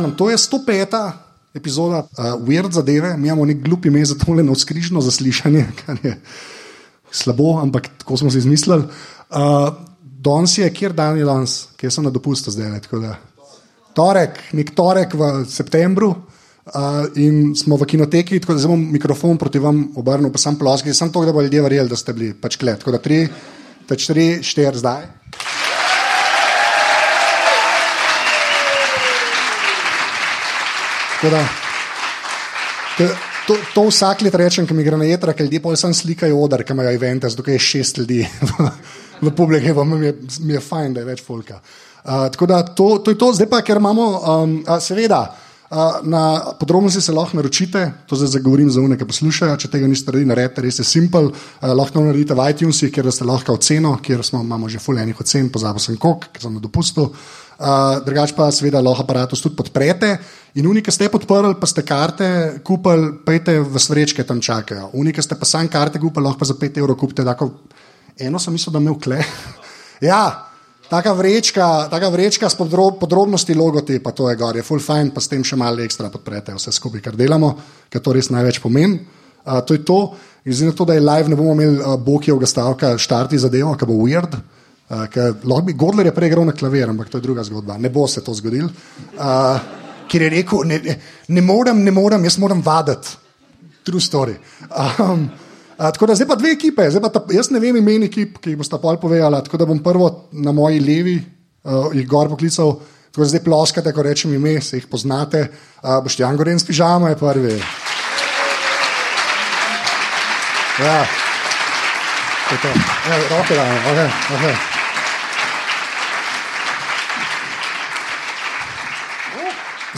glavnem, to je 105. epizoda uh, Weird zadeve, mi imamo nek glup ime za tole navskrižno zaslišanje, kar je slabo, ampak tako smo si izmislili. Uh, danes je, kjer dan je danes, kjer sem na dopustu zdaj. Tako da. torek, nek torek v septembru. Uh, in smo v kinoteki, tako da zdaj bom mikrofon proti vam obrnil, pa sem ploskal, sem to, da bo ljudje verjeli, da ste bili pač klet. Tako da tri, teč tri, štir zdaj. Da, to, to, to vsak let rečem, ki mi gre na jedra, ker ljudje pa sem slikajo odr, ki imajo evente, zato je šest ljudi v, v publiki, pa mi je, mi je fajn, da je več folka. Uh, tako da to, to je to, zdaj pa, ker imamo, um, a, seveda, uh, na podrobnosti se lahko naročite, to zdaj zagovorim za unike, poslušajo, če tega niste naredili, naredite, res je simpel, uh, lahko naredite v iTunesih, kjer ste lahko oceno, kjer smo, imamo že fulejnih ocen, pozabil sem kok, ker sem na dopustu. Uh, drugač pa seveda lahko aparatus tudi podprete. In unike ste podprli, pa ste karte kupili, pejte v svrečke tam čakajo. Unike ste pa sam karte kupili, lahko pa za 5 evrov kupite. Tako, eno sem mislil, da me vkle. ja, taka vrečka, taka vrečka s podrob, podrobnosti logotipa, to je gor, je full fine, pa s tem še malo ekstra podprete vse skupaj, kar delamo, ker to res največ pomeni. Uh, to je to. Zdaj na to, da je live, ne bomo imeli uh, Bokijevega stavka, štarti zadevo, ki bo weird. Uh, bi, Gordler je prej igral na klavir, ampak to je druga zgodba. Ne bo se to zgodil. Uh, ker je rekel, ne, ne, ne morem, ne morem, jaz moram vaditi. True story. Um, uh, tako da zdaj pa dve ekipe, pa ta, jaz ne vem imen ekip, ki jih boste pol povedali. Tako da bom prvo na moji levi uh, jih gor poklical. Tako da zdaj ploskate, ko rečem ime, se jih poznate. Uh, Boš ti Angoren s pižama, je prvi. Ja. To je to. Ja, roke dajmo, okay, okay.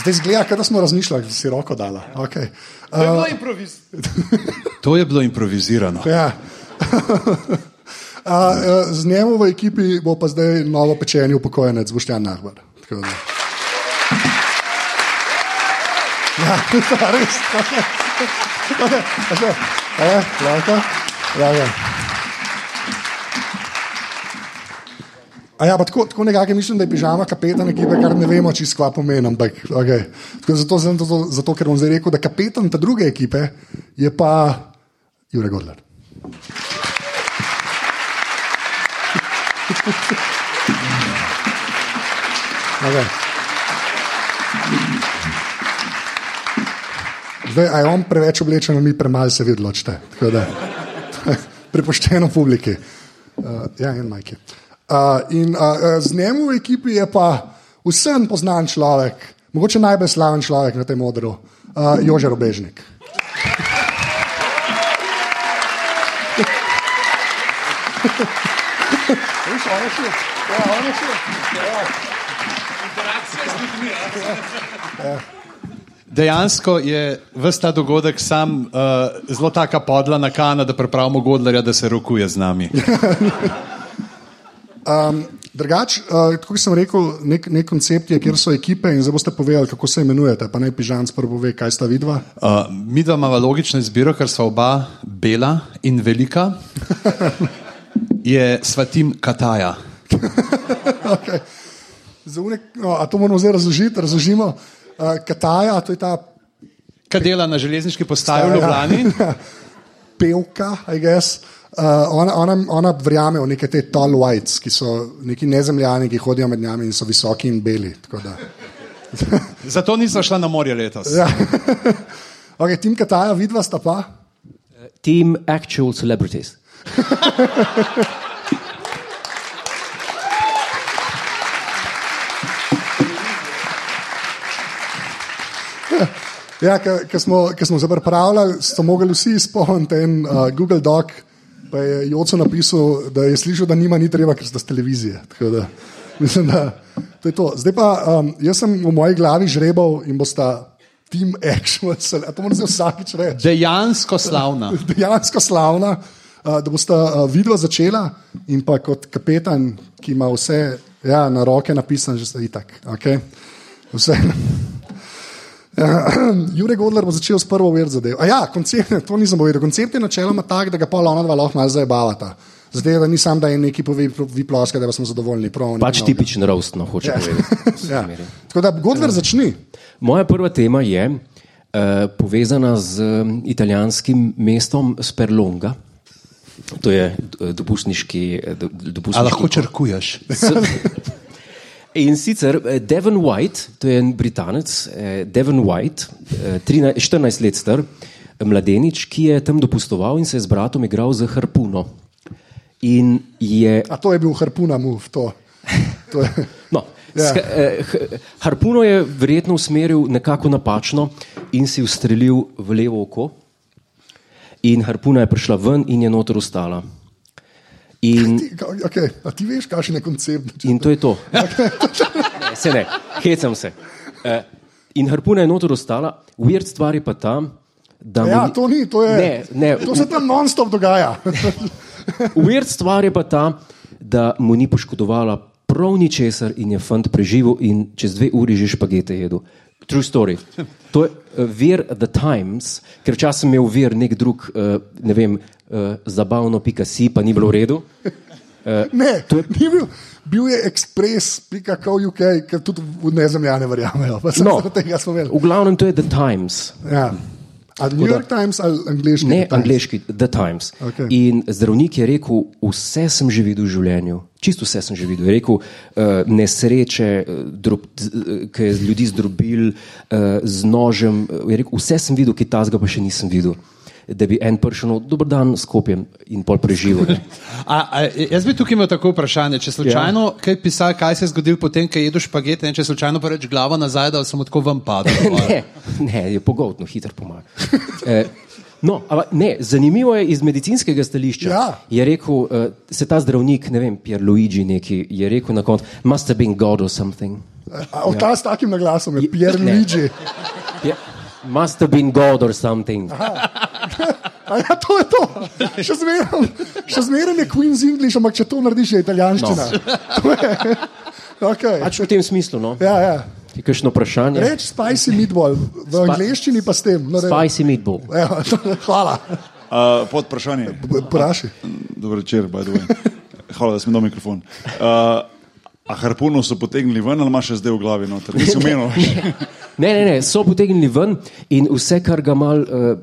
Zdaj zgleda, da smo razmišljali, da si roko dala. Okay. To je bilo, improviz... to je bilo improvizirano. Ja. A, z njemu v ekipi bo pa zdaj novo pečenje upokojenec, Boštjan Nahbar. Ja, res. Okay. Okay. Okay. Lahko, lahko. A ja, tako, tako nekako mislim, da je pižama kapetan ekipe, kar ne vemo, če skva pomeni. Ampak, okay. zato, zato, zato, ker bom zdaj rekel, da kapetan te druge ekipe je pa Jurek Godler. okay. Zdaj, a je on preveč oblečen, mi premalo se vidi, ločite. Prepošteno publiki. Uh, ja, en majki. Uh, in uh, z njim v ekipi je pa vsem poznan človek, mogoče najbolj slaven človek na tem modru, uh, Jože Robežnik. Dejansko je vse ta dogodek sam uh, zelo taka podla na kana, da pripravimo Godlerja, da se rokuje z nami. Um, drugač, uh, kot sem rekel, nek, nek koncept je, kjer so ekipe in zdaj boste povedali, kako se imenujete. Pa naj pižam prvo ve, kaj sta vidva. Uh, mi dva imamo logično izbiro, ker sva oba bela in velika. je svatim Kataja. okay. unek, no, a to moramo zdaj razložiti, razložimo. Uh, Kataja, to je ta. Kaj dela na železniški postaji v Ljubljani? Pevka, I guess. Uh, ona, ona, ona verjame v neke te tall whites, ki so neki nezemljani, ki hodijo med nami in so visoki in beli. Zato nisem šla na morje letos. Ja. okay, tim Kataja, vidva sta pa? Team Actual Celebrities. ja, ker smo, smo se pripravljali, so mogli vsi izpolniti en uh, Google Doc. Pa je Joco napisal, da je slišal, da nima ni treba, ker ste z televizije. Da, mislim, da to je to. Zdaj pa um, jaz sem v moji glavi žrebal in bosta. Team Action, to moram zdaj vsakič reči. Dejansko slavna. Dejansko slavna, uh, da boste uh, video začela in pa kot kapetan, ki ima vse ja, na roke napisano, že ste itak. Okay? Vse. Jurek Godler bo začel s prvo ver zadevo. Ja, koncept, to nisem povedal. Koncept je načeloma tak, da ga pa ona dva lahko malo zabavata. Zdaj, da ni sam, da je neki pove, vi ploskate, da smo zadovoljni. Prav, Pač no. tipičen roast, no, hoče Ja. povedati. Ja. Tako da, Godler začni. Moja prva tema je uh, povezana z um, italijanskim mestom Sperlonga. To je eh, dopustniški. do- dopustniški A lahko črkuješ? In sicer eh, Devon White, to je en Britanec, eh, Devon White, eh, 13, 14 let star, eh, mladenič, ki je tam dopustoval in se je z bratom igral za harpuno. In je A to je bil harpuna move. To. To je, No, Ja. eh, harpuno je verjetno usmeril nekako napačno in si ustrelil v levo oko, in harpuna je prišla ven in je noter ostala. In, ti, ka- okay, a ti veš, kakšen je koncept? in to je to. Ne, se ne, hecam se. Eh, In harpuna je noter ostala, weird stvar je pa ta, da. mu Ja, ni- to ni, to je. Ne, ne, To se tam non-stop dogaja. Weird stvar je pa ta, da mu ni poškodovala prav ničesar in je fant preživel in čez dve uri že špagete jedel. True story. To je uh, vir The Times, ker včasih sem imel vir nek drug, uh, ne vem, uh, zabavno pika si, pa ni bilo v redu. Ne, to je ni bil. Bil je express.co.uk, ker tudi v nezemljane verjamejo. No. V glavnem to je The Times. Ja. Ali New York Times ali angliški? Ne, Times? angliški, The Times. Okej. In zdravnik je rekel, vse sem že videl v življenju, čisto vse sem že videl. Je rekel, uh, nesreče, drob, ki je ljudi zdrobil uh, z nožem. Je rekel, vse sem videl, ki tazga pa še nisem videl. Da bi en prišel, dober dan, skopjem in pol preživel. ne. A, a, jaz bi tukaj imel tako vprašanje. Če slučajno ja. kaj pisal, kaj se je zgodilo potem, ko jedeš špagete, in če slučajno pa reč glavo nazaj, da sem tako vam padel. ne, ne, je pogotno, hitro pomaga. Eh, No, ampak ne, zanimivo je iz medicinskega stališča. Ja. Je rekel, uh, se ta zdravnik, ne vem, Pier Luigi neki, je rekel na koncu, must have been God or something. A, a, ta s takim naglasom je Pierre Ne. Luigi. Je, must have been God or something. A ja, to je to. Še zmeraj, še zmeraj je Queen's English, ampak če to narediš, je italijanščina. No. okay. Pač v tem smislu, no. Ja, ja. Je kakšno vprašanje? Reč spicy meatball, v angleščini pa s tem. No, Spicy meatball. Evo, hvala. Uh, pod vprašanje. Praši. Dobro večer, by the way. Hvala, da sem dal mikrofon. Uh, a harpuno so potegnili ven ali imaš še zdaj v glavi? Noter? Nisem omenil. Ne, ne, ne, so potegnili ven in vse, kar ga mal, uh,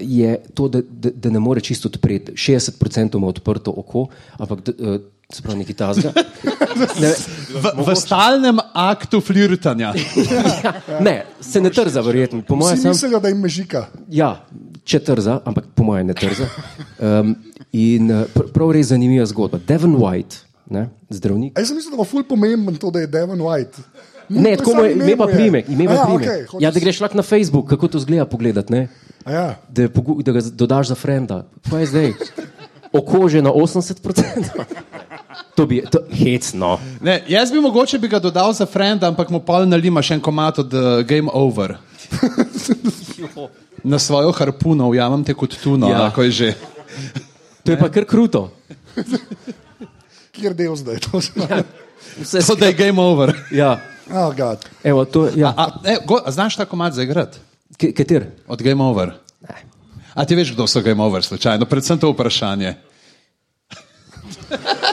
je to, da, da, da ne more čisto odpreti. 60% ima odprto oko, ampak uh, se pravi neki tazga. Ne, V, v stalnem aktu flirtanja. ne, se ne trza, verjetno. Po mojem, sem, mislijo, da jim mežika. ja, če trza, ampak po mojem ne trza. Um, in uh, pr prav res zanimiva zgodba. Devon White, ne, zdravnik. A jaz sem mislil, da bo ful pomemben to, da je Devon White. Ne, tako mu je, ime pa primek, ime pa ja, primek. okej, hočeš- Ja, da greš lahko na Facebook, kako to zgleda pogledat, ne? A Ja. da, je pogu- da ga dodaš za frenda. Kaj je zdaj? Okože na 80%. To bi, to, hecno. Ne, jaz bi mogoče bi ga dodal za frenda, ampak mu pol nalima še en komat od uh, Game Over. Na svojo harpuno, ujamem te kot tuno, Ja. ja. ako je že. To je pa kar kruto. Kjer del zdaj? To se Vse To, da je Game Over. Ja. Oh, God. Evo, to, ja. A, e, go, a znaš ta komat zaigrati? Kater? Od Game Over. A ti veš, kdo so Game Over, slučajno? Predvsem to vprašanje.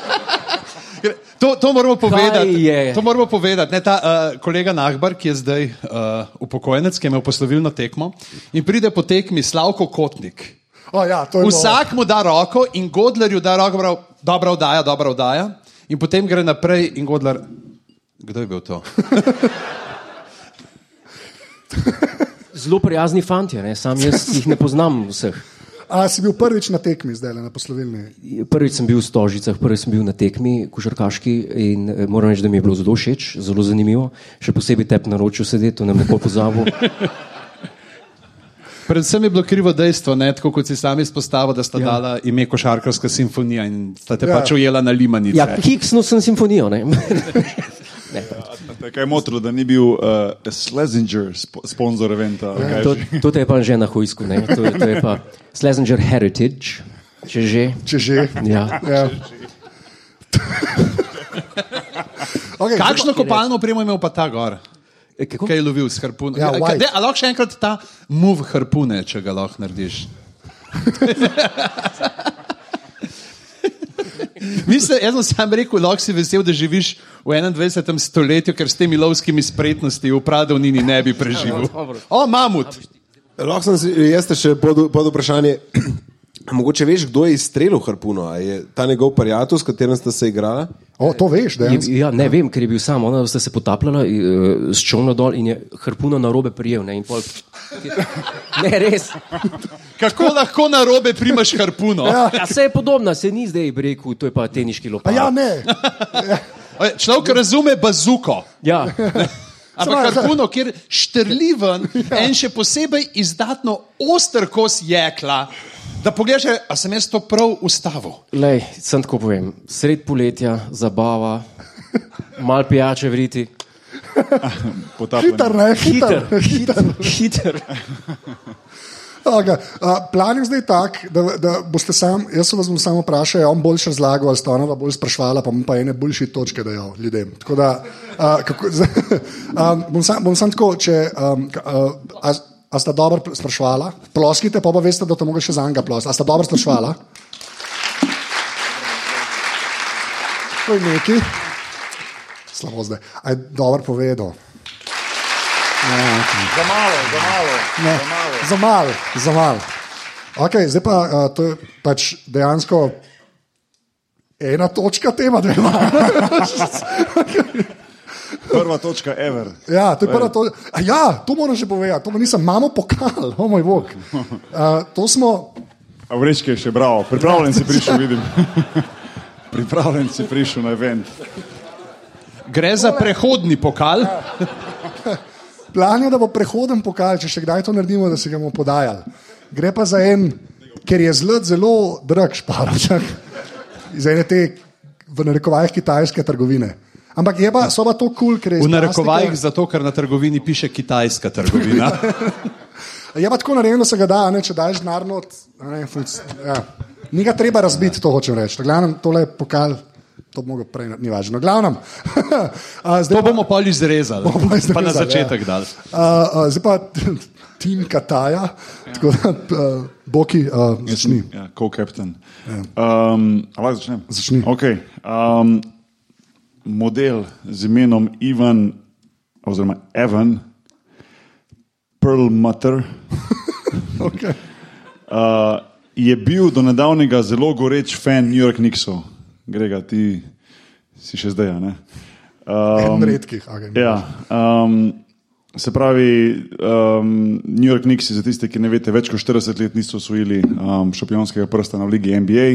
To, to moramo povedati. To moramo povedati. Ne, ta, uh, kolega Nahbar, ki je zdaj uh, upokojenec, ki je imel poslovilno tekmo in pride po tekmi Slavko Kotnik. Oh, ja, to je bilo- Vsak mu da roko in Godlerju da roko, prav, dobra vdaja, dobra vdaja. In potem gre naprej in Godler. Kdo je bil to? Zelo prijazni fanti, ne? sam jaz jih ne poznam vseh. A si bil prvič na tekmi zdaj le na poslovilni? Prvič sem bil v Stožicah, prvič sem bil na tekmi košarkaški in eh, moram reči, da mi je bilo zelo všeč, zelo zanimivo. Še posebej tep na roču sedeti, to ne nikoli pozabil. Predvsem je bilo krivo dejstvo, ne, tako kot si sami izpostavil, da sta ja. dala ime košarkarska simfonija in sta te Ja. pač ujela na limanice. Ja, kiksnul sem simfonijo. Ne? Tako je motro, da ni bil uh, Schlesinger spo sponzor eventa. ali kaj To, to te je pa že na hujsku, ne? to, je- to je pa Schlesinger Heritage, če že. Če že. Ja. Ja. okay, Kakšno kopalno opremo je imel pa ta gor? E, Kako? Kaj je lovil s harpunom? Ja, white. De, a lahko še enkrat ta move harpune, če ga lahko narediš. Mislim, jaz sem sam rekel, lahko si vesel, da živiš v 21. stoletju, ker s temi lovskimi spretnosti v Pradovnini ne bi preživel. O, mamut! Lahko sem si, jaz te še pod, pod vprašanje. Mogoče veš, kdo je izstrelil harpuno? A je ta njegov prijatelj, s katerim sta se igrala? O, to veš, da je. Ja, ne vem, ker je bil sam, ona sta se potapljala uh, s čovno dol in je harpuno na robe prijel. Ne, in pol... ne res. Kako lahko na robe primaš harpuno? Ja. Ja, se je podobna, se ni zdaj rekel, to je pa teniški A lopak. ja, ne. Človek razume bazuko. Ja. Ampak harpuno, kjer štrli ven en še posebej izdatno oster kos jekla, da pogledaš, a sem jaz to prav ustavil. Lej, sem tako povem, sred poletja, zabava, mal pijače vriti. Hiter, ne, hiter. hiter. hiter. Okay. Uh, plan je zdaj tak, da, da boste sam, jaz vas bom samo vprašal, je on boljše razlagal, ali sta ona bolj sprašvala, pa bom pa ene boljše točke dajal ljudem. Tako da, uh, kako, um, bom, sam, bom sam tako, če. Um, uh, a, a sta dobro sprašvala? Ploskite, pa pa veste, da to mogo še za enega plos. A sta dobro sprašvala? To je neki. Slabo zdaj. A je dobro povedal. Za malo, za malo. Ne, za malo, za malo. Okay, zdaj pa uh, to je pač dejansko ena točka tema, dve ima. Prva točka, ever. ja, to je prva točka. Ja, to moram že povedati, to nisem, imamo pokal, o moj bog. Uh, to smo, A vrečke je še bravo, pripravljen si prišel, vidim. pripravljen si prišel na event. Gre za prehodni pokal. plan je, da bo prehoden pokal, če še kdaj to naredimo, da se ga bomo podajali. Gre pa za en, ker je zelo, zelo drag šparačak, iz ene te, v narekovajih, kitajske trgovine. Ampak je pa, so pa to kul, cool, ker je V narekovajih zato, ker na trgovini piše kitajska trgovina. Je pa tako narejeno, da se ga da, a ne, če daš denar not. a ne, func- Ja. Ni ga treba razbiti, to hočem reči. Glavnem, tole je pokal, to bi mogel prej, ni važno. Glavnem, a, zdaj To pa, bomo pol izrezali, Bomo pa izrezali, pa na ja. začetek dali. a, a, zdaj pa tim Kataja, tako da a, Boki a, začni. Ja, co-captain. Um, ali začnem? Začni. Okay. Um, model z imenom Ivan, oziroma Evan Perlmutter, Okay. uh, je bil do nedavnega zelo goreč fan New York Knicksov. Grega, ti si še zdaj, ne? Um, redkih. Okay. Ja, um, se pravi, um, New York Knicks, za tiste, ki ne veste, več kot 40 let niso osvojili um, šampionskega prsta v Ligi NBA.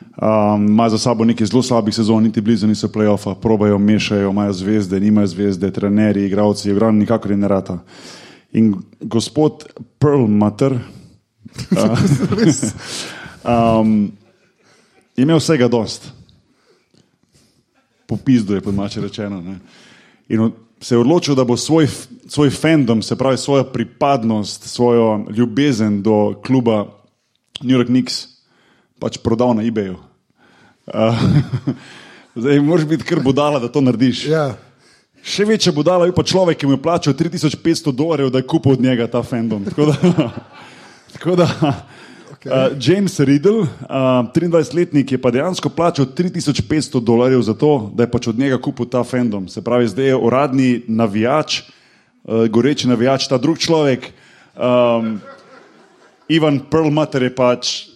Um, Imajo za sabo nekaj zelo slabih sezon, niti blizu niso playoffa, probajo, mešajo, imajo zvezde, nimajo zvezde, trenerji, igravci, igralni nikakor ne rata. In gospod Perlmutter uh, um, je imel vsega dost popizdu, je po domače rečeno. Ne. In od- se je odločil, da bo svoj, svoj fandom, se pravi svojo pripadnost, svojo ljubezen do kluba New York Knicks, pač prodal na eBayu. Uh, zdaj, moraš biti kar budala, da to narediš. Ja. Še večja budala je pa človek, ki mu je plačal 3500 dolarjev, da je kupil od njega ta fandom. Tako da, tako da okay. uh, James Riddle, uh, 23-letnik, je pa dejansko plačal 3500 dolarjev za to, da je pač od njega kupil ta fandom. Se pravi, zdaj je uradni navijač, uh, goreči navijač, ta drug človek. Um, Ivan Perlmutter je pač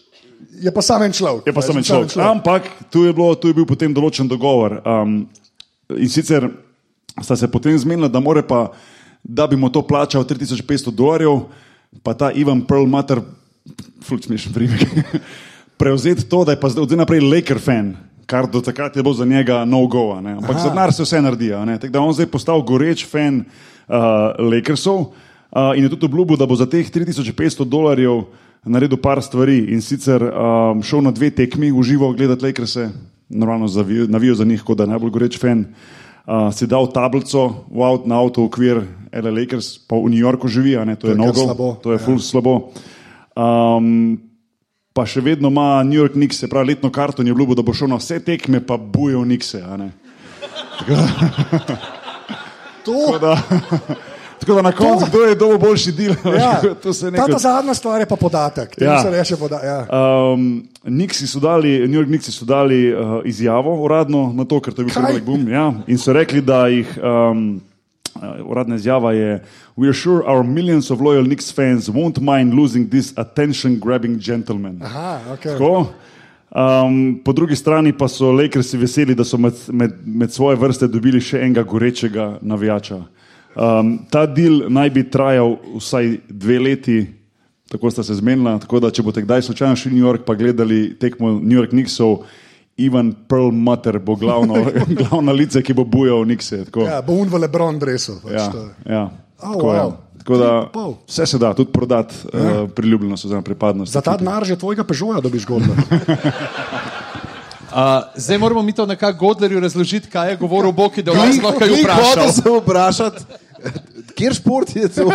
Je pa samo en človek. Je pa samo en človek. Ampak tu je, bilo, tu je bil potem določen dogovor. Um, in sicer sta se potem zmenila, da, pa, da bi mu to plačal 3500 dolarjev, pa ta Ivan Perlmutter, fulč smešen primek, prevzeti to, da je pa zdaj od zdaj naprej Laker fan. Kar do takrat je bilo za njega no-go, ampak za denar se vse naredi. Tako da on zdaj postal goreč fan uh, Lakersov uh, in je tudi obljubil, da bo za teh 3500 dolarjev naredil par stvari in sicer um, šel na dve tekmi v živo gledati Lakerse, normalno zavijo- navijo za njih, kot da je najbolj goreč fan. Uh, si dal tablico v avt, na avto, okvir L.A. Lakers, pa v New Yorku živi, ne, to je je nogo, to je ful slabo. Um, pa še vedno ima New York Knicks, se pravi, letno karto in je obljubil, da bo šel na vse tekme, pa bujo Knickse. a ne. To, Tako da, Tako da na koncu, kdo je dobil boljši del? Ja. se ta, zadnja stvar je pa podatek. Ja. Poda ja. Um, Nixi so dali, New York Nixi so dali uh, izjavo uradno na to, ker to je bil velik boom. Ja, in so rekli, da jih. Um, uh, Uradna izjava je: We are sure our millions of loyal Knicks fans won't mind losing this attention-grabbing gentleman. Aha, okay. Tako. Um, po drugi strani pa so Lakersi veseli, da so med, med, med svoje vrste dobili še enega gorečega navijača. Um, ta del naj bi trajal vsaj dve leti, tako sta se zmenila. Tako da, če boste kdaj slučajno šli v New York pa gledali tekmo New York Knicksov, Ivan Perlmutter bo glavno, glavna lice, ki bo bujal Knickse. Tako. Ja, bo un v Lebron dresu. Pač Ja, to. ja. Oh, Tako, ja. wow. Tako da vse se da tudi prodati uh, priljubljenost oziroma pripadnost. Za ta denar že tvojega pežoja dobiš godno. Uh, zdaj moramo mi to nekako Godlerju razložiti, kaj je govoril Bog, da vas lahko kaj Glih hotel vprašal. sem vprašati, kjer šport je to?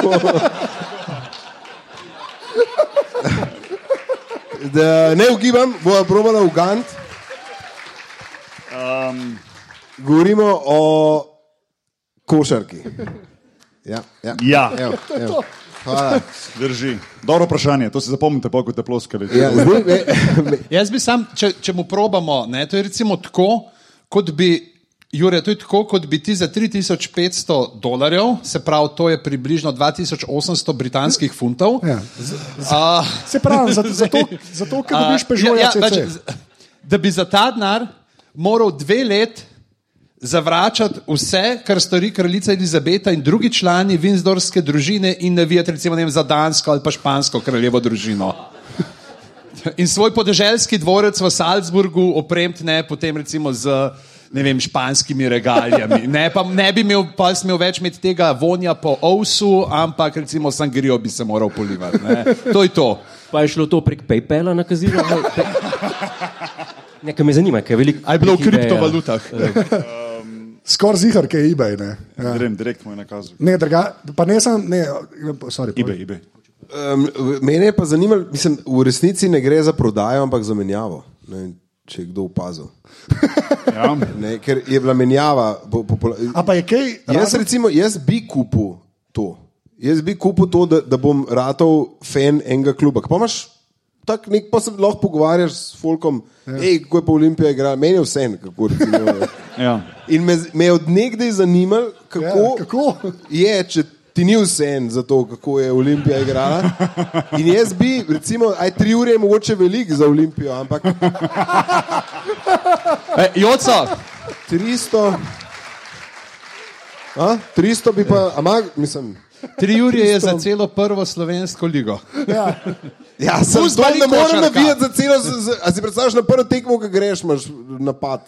Da ne ugibam, bojo probala ugant. Um, Govorimo o košarki. Ja, ja. Ja. Evo, evo. Hvala. Drži. Dobro vprašanje, to si zapomnite, pa kot te ploskali. Ja, zdaj, me, me, Jaz bi sam, če, če mu probamo, ne, to je recimo tako, kot bi. Jure, to je tako, kot bi ti za 3500 dolarjev, se pravi, to je približno 2800 britanskih funtov. Ja. Uh, Se pravi, zato, zato, zato ker dobiš pežoja ja, CC. pač, z- da bi za ta denar moral dve let zavračati vse, kar stori kraljica Elizabeta in drugi člani Windsorske družine in navijati recimo vem, za dansko ali pa špansko kraljevo družino. In svoj podeželski dvorec v Salzburgu opremiti ne potem recimo z ne vem, španskimi regalijami. Ne, pa ne bi imel, pa smel več imeti tega vonja po ovsu, ampak recimo sangrijo bi se moral polivati. Ne. To je to. Pa je šlo to prek PayPala na kazino? Nekaj me zanima, kaj je veliko. A je bilo v kriptovalutah? Skoraj zihar, kaj je eBay. Ne, ja. Grem direkt moj nakaz. ne, druga, pa ne sem, ne, sorry, povej. eBay, eBay. um, mene je pa zanimalo, mislim, v resnici ne gre za prodajo, ampak za menjavo. Ne, če je kdo opazil. Ja. Ne, ker je bila menjava. Po, po, po, A pa je kaj? Jaz, recimo, jaz bi kupil to. Jaz bi kupil to, da, da bom ratov fan enega kluba. Pa imaš tak nek, pa se lahko pogovarjaš s Folkom, ja. hej, kako je pa Olimpija igrala, meni je vse, kako recimo. Ja. In me, me je od nekdaj zanimalo, kako, Ja, kako? je, če ti ni vse za to, kako je Olimpija igrala. In jaz bi, recimo, aj tri ure je mogoče veliko za Olimpijo, ampak E, Joca, 300. A? 300 bi pa, ama, mislim. Tri ure je za celo prvo slovensko ligo. Ja. Ja, sem Fuzbal ne morem navijati za celo. A si predstavljaš na prvo tekmo, ki greš, imaš napad.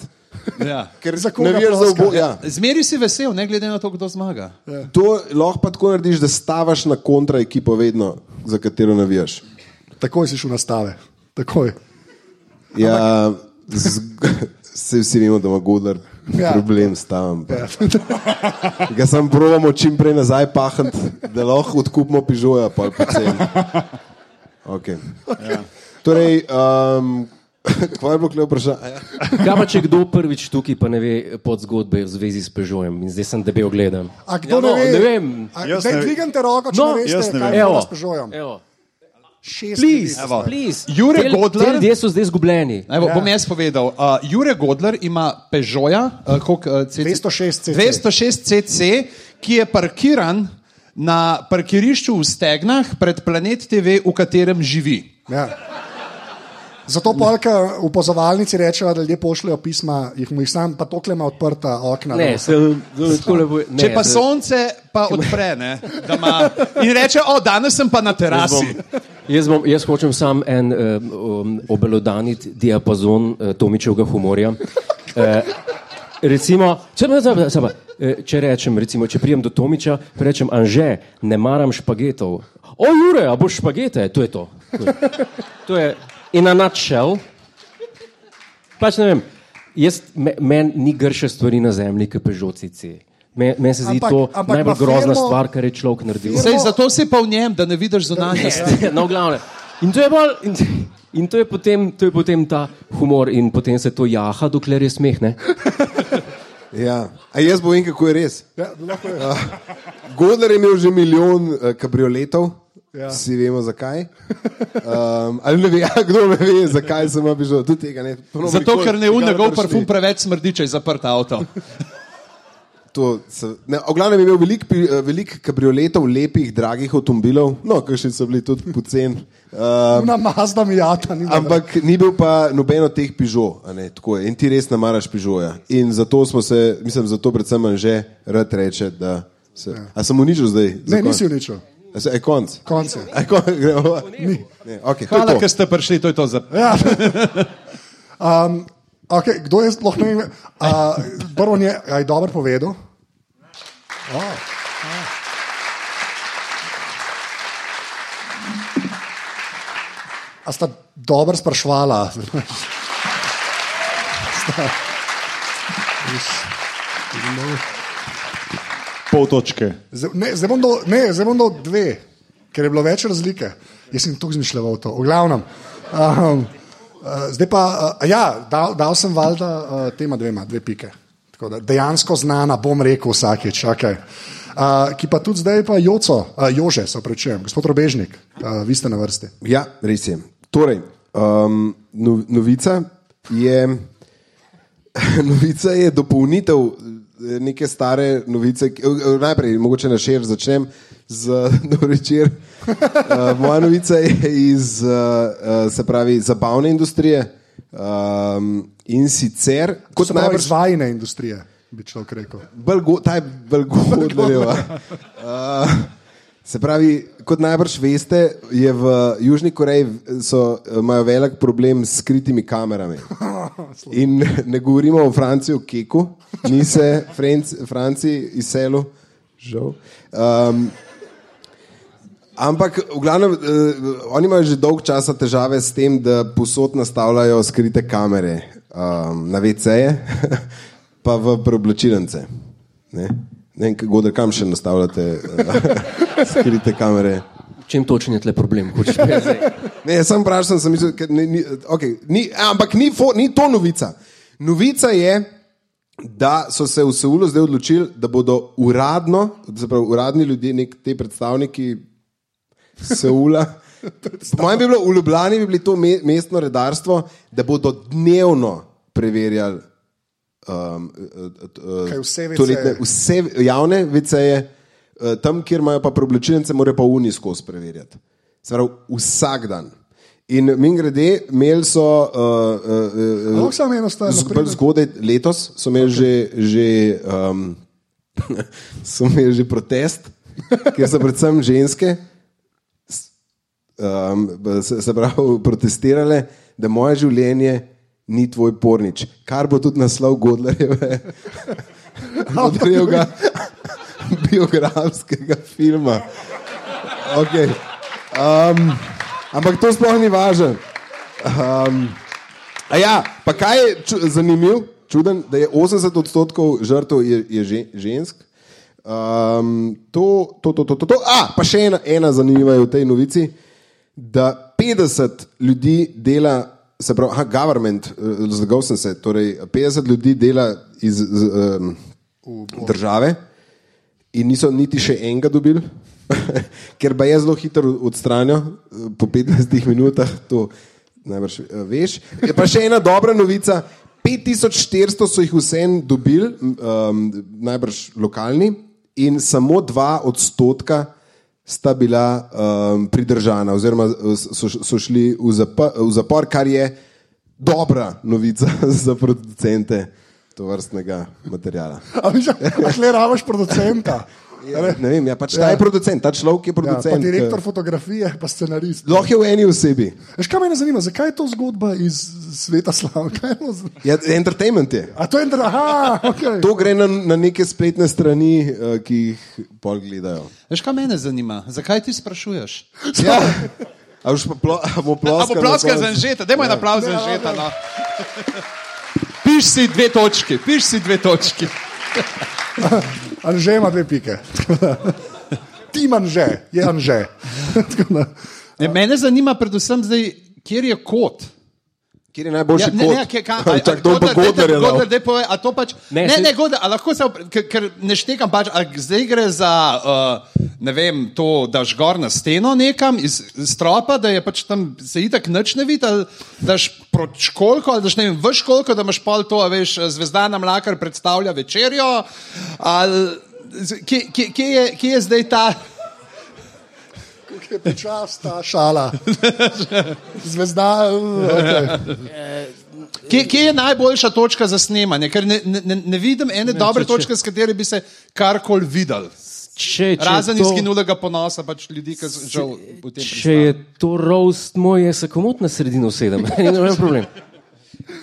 Ja. Ker Za koga navijaš za ploska? obo. Ja. Zmeri si vesel, ne glede na to, kdo zmaga. To lahko pa tako narediš, da stavaš na kontra ekipo vedno, za katero navijaš. Takoj si šel na stave. Takoj. Ja, z, se vsi vemo, da ima Godler Ja. problem s tam. Ja. Ga sam provamo čim prej nazaj pahati, da lahko odkupimo pižoja, pa poceni. Okay. Ja. Torej, um, kaj je bilo klej vprašanje? Kaj pa če kdo prvič tukaj, pa ne ve pod zgodbe v zvezi s Pežojem in zdaj sem debel gledam. A kdo Ja, no, ne ve? ne vem. A, daj, dvignite roko, če No, ne ne kaj je bilo s pežojem. Evo. Šest please. Jure Tel- Godler- Te ljudje so zdaj zgubljeni. Evo, ja. Bom jaz povedal. Uh, Jure Godler ima Peugeota, uh, koliko, uh, CC? 206 cc. 206 CC, ki je parkiran na parkirišču v Stegnah pred Planet TV, v katerem živi. Ja. Zato polka v pozovalnici rečejo, da ljudje pošljajo pisma, jih mu jih sam, pa tokle ima odprta okna. Ne, se, tako lepo, ne, Če pa sonce pa odpre, ne, da ima in reče, o, danes sem pa na terasi. Jaz, bom, jaz hočem sam en um, um, obelodaniti diapazon uh, Tomičevega humorja. Uh, recimo, če, ne, ne, ne, če rečem, recimo, če prijem do Tomiča, rečem, Anže, ne maram špagetov. O, Jure, a boš špagete? To je to. To je, to je in a nutshell. Pač ne vem, jaz, me, meni ni grše stvari na zemlji, ki pežocici. Meni me se zdi Ampak- to ampak najbolj na grozna firmo- stvar, kar je človek naredil. Sej, zato si pa v njem, da ne vidiš zunanjosti. no, glavne. In to je, bolj, in, in to je, potem, to je potem ta humor, in potem se to jaha, dokler je smeh. Ne? Ja. A jaz bom, kako je res. Ja, lahko je. Godler je imel že milijon uh, kabrioletov, Ja. ja. vsi vemo zakaj. Um, ali ne ve, ja, kdo ne ve, zakaj sem obišel tudi tega. Ne, To bomo Zato, ker ne prišli. parfum preveč smrdi, če je zaprt avto. To se- ne, V glavnem je imel veliko velik kabrioletov, lepih, dragih avtomobilov, no, kakšni so bili tudi poceni. Um, Na Mazda Mijata ni Ampak ni bil pa noben od teh pižo, a ne, tako je. In ti res ne maraš pižoja. In zato smo se, mislim, zato predvsem že rad reče, da se. A sem uničil zdaj? Ne, nisi uničil. A se- Je konc. Konc je. A je konc, gremo. Ni. Ne, okay, Hvala, ker ste prišli, to je to za. Ja. Um, okay, kdo je sploh ne vem? Uh, prvo je, a je dobro povedal. Oh. A sta dobro sprašvala? Sta- Pol točke. Zdaj- Ne, zdaj bom dal, ne, zdaj bom dal dve, ker je bilo več razlike. Jaz sem tu zmišljal to, v glavnem. Um, uh, zdaj pa, uh, ja, dal, dal sem valjda uh, tema dvema, dve pike. Tako Da, dejansko znana, bom rekel vsakeč. Okay. Uh, ki pa tudi zdaj, pa Joco, uh, Jože, se opravičujem, gospod Robežnik, uh, vi ste na vrsti. Ja, res je. Torej, um, no, novica je, novica je dopolnitev neke stare novice. eh, Najprej, mogoče na šir začnem z Norvečer. Uh, moja novica je iz, uh, uh, se pravi, zabavne industrije. Um, in sicer, Kot najbrž izvajne industrije, bi človek rekel. bolj go, ta je bolj godlerjeva. Uh, se pravi, kot najbrž veste, je v Južni Koreji so, imajo velik problem s skritimi kamerami. In ne govorimo o Franciji, o Keku, ni se Franc, Franciji izselil, žal. Um, Ampak, v glavnem, uh, oni imajo že dolgo časa težave s tem, da posod nastavljajo skrite kamere um, na VC-je, pa v preoblačilnice. Ne, ne vem, kako da kam še nastavljate uh, skrite kamere. Čem točen je tle problem? Hočeš povedati zdaj? Ne, jaz sem vprašal, sem mislil, ker ni, ni, okay, ni, ampak ni, fo, ni to novica. Novica je, da so se v Seulu zdaj odločili, da bodo uradno, se pravi, uradni ljudje, nek, te predstavniki Seula. Po mojem bi bilo v Ljubljani bi bilo to me, mestno redarstvo, da bodo dnevno preverjali um, Kaj vse toaletne, vse javne VC-je, uh, tam, kjer imajo pa preoblečilnice, morajo pa uni skozi preverjati. Se pravi, vsak dan. In mi grede, imeli so. Uh, uh, uh, Lahko samo enostavno z- pride- bolj zgodaj letos so imeli okay. že, že, um, so imeli že protest, kjer so predvsem ženske um, se, se pravi, protestirale, da moje življenje ni tvoj pornič. Kar bo tudi naslov Godlerjeve, Godlerjevega biografskega filma. Okay. Um, ampak to sploh ni važno. Um, ja, pa kaj je ču, zanimivo, čuden, da je 80 odstotkov žrtev je, je že, žensk. Um, to, to, to, to, to, to. A, pa še ena, ena zanimiva je v tej novici, da 50 ljudi dela, se pravi, aha, government, eh, zlagal sem se, torej 50 ljudi dela iz z, um, države in niso niti še enega dobili, ker pa je zelo hitro odstranijo, eh, po 15 minutah, to najbrž eh, veš. Je pa še ena dobra novica. 5400 so jih vsem dobili, um, najbrž lokalni, in samo dva odstotka sta bila um, pridržana, oziroma eh, so, so šli v zapor, v zapor, kar je dobra novica za producente to vrstnega materijala. A vi že le rabiš producenta? Ja, ne vem, ja, pač ta Ja. je producent, ta človek je Ja, producent. pa direktor ke- fotografije, pa scenarist. Lahko je v eni osebi. Veš, kaj me zanima, zakaj je to zgodba iz sveta z- Ja, entertainment je. A to je ena, aha, okay. To gre na, na neke spletne strani, uh, ki jih pol gledajo. Veš, kaj mene zanima? Zakaj ti sprašuješ? Ja. A boš pa plo, a bo A ploskal bo na ploska za žeta, dajmo en aplauz za žeta. No. Piš si dve točki, piš si dve točki. Anže ima dve pike. Ti manže, je anže. Tako da, Ne, mene zanima predvsem zdaj, kjer je kot. Kjer je najboljši Ja, ne, kot? ne, kje- ka- a- a- Čak, to je pa Godler, dajte- Godler je Godler, dal. daj povej, a to pač. Ne, Ne, se- ne, ne Godler, a lahko se, op- ker, ker ne štekam pač, a zdaj gre za, uh, ne vem, to, daš gor na steno nekam iz stropa, da je pač tam se itak nič ne vidi, ali daš proti školko, ali daš ne vem, v školko, da imaš pol to, a veš, zvezdana mlakar predstavlja večerjo, ali z- kje, kje, kje, je, kje je zdaj ta. Je počasna ta šala. Zvezda. uh, Okay. Kje, kje je najboljša točka za snemanje? Ker ne, ne, ne- vidim ene ne, dobre če- če- točke, s kateri bi se karkoli videl. Če, če, Razen je to, izginulega ponosa, pač ljudi, ki so žal v tem če je to roast moj, jaz se komot na sredino sedem. Ni noben problem.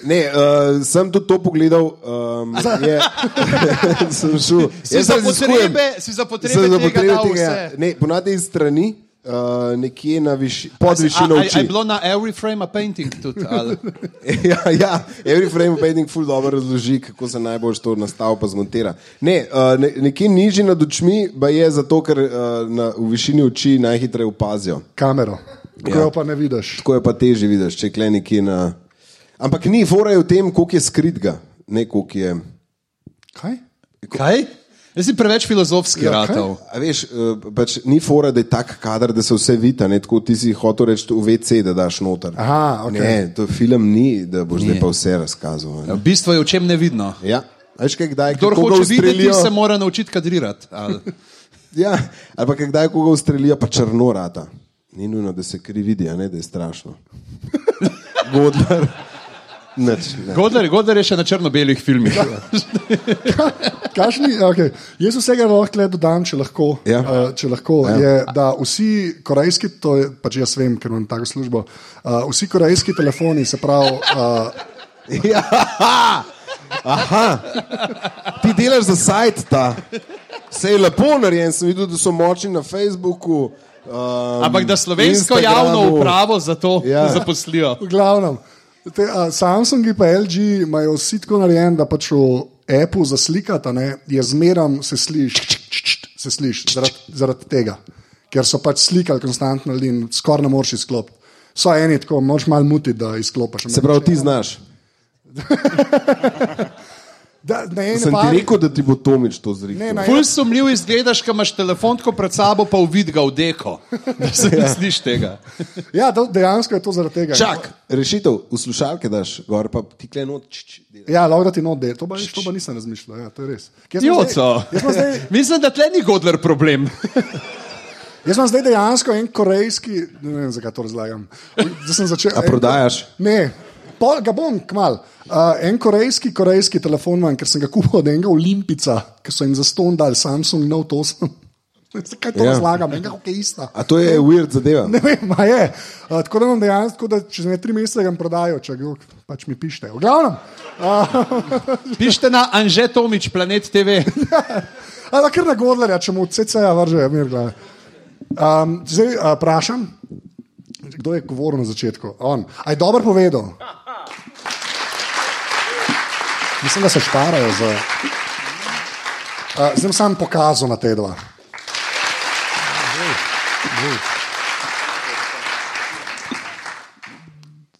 Ne, uh, sem tudi to pogledal. Um, je, sem šel. Si Jaz za potrebe, si za potrebe, tega potrebe tega. vse. Ne, ponavadi iz strani, uh, nekje na viši, pod A, višino a, a oči. je bilo na every frame a painting tudi? ja, ja, every frame of painting ful dobro razloži, kako se najbolj to nastavi pa zmontira. Ne, uh, ne, nekje nižji nad očmi pa je zato, ker uh, na, v višini oči najhitreje opazijo. Kamero. Ko Ja. jo pa ne vidiš. Tako je pa teže vidiš, če kle nekje na. Ampak ni, fora je v tem, koliko je skritga, ne koliko je. Kaj? Kaj? Jaz si preveč filozofski Ja, ratov. A veš, uh, pač ni fora, da je tak kader, da se vse vidi, ne tako ti si hotel reči v WC, da daš noter. Aha, okej. Ne, to film ni, da boš zdaj pa vse razkazal. Ja, ne. V bistvu je v čem nevidno. Ja, veš kaj, kdaj Kdor hoče videti, ustrelijo- se mora naučiti kadrirati. ali- Ja, ali pa kdaj koga ustrelijo, pa črno rata. Ni nujno, da se kri vidi, a ne da je strašno. Godler. Nič, ne. Godler, Godler je še na črno-belih filmih. Kašni, okay. Jaz vsega lahko dodam, če lahko. Ja. Uh, če lahko Ja. je, da vsi korejski, to je pač jaz vem, ker imam tako službo, uh, vsi korejski telefoni, se pravi, uh, Ja, aha, ti delaš za sajt ta. Vse je lepo narejen, sem videl, da so močni na Facebooku. Um, Ampak da slovensko Instagramu. javno upravo za to Ja. ja. zaposlijo. v glavnem. Te, uh, Samsung in LG imajo vsi tako narejen, da pač v Apple za slikata ne, je zmeram se sliši, se sliši zaradi, zaradi tega, ker so pač slikali konstantno in skoraj ne moreš izklopiti. So eni tako, moraš malo mutiti, da izklopiš. Se pravi, ti znaš. Da, Sem ti pari- rekel, da ti bo Tomič to na Ful sumljiv izgledaš, ko imaš telefon pred sabo, pa uvid ga v deko. Da se ne slišiš tega. Ja, dejansko je to zaradi tega. Čak, rešitev, v slušalke daš, gor pa ti kle not. č, č. Ja, lahko da ti not del. To pa, to pa nisem razmišljal. Ja, to je res. Joco. zdaj- Mislim, da tle ni Godler problem. Jaz imam zdaj dejansko en korejski, ne vem, zakaj to razlagam. Začel, A prodajaš? Ne, pol, ga bom kmal. Uh, en korejski, korejski telefon imam, ker sem ga kupil od enega Olimpica, ki so jim za ston dali Samsung Note 8. Zakaj to Ja. ja. razlagam? Enega, kako je ista. A to je weird zadeva. Ne vem, a je. Uh, tako da imam dejansko, da čez ne tri mesece ga prodajo, če ga pač mi pišete. V glavnem. Pišite na Anže Tomič, Planet TV. Ali kar na Godlerja, če mu CC-ja vrže, mir glave. Um, zdaj uh, vprašam, kdo je govoril na začetku? On. A je dobro povedal? Mislim, da se šparajo za. Uh, zdaj sam pokazal na te dva.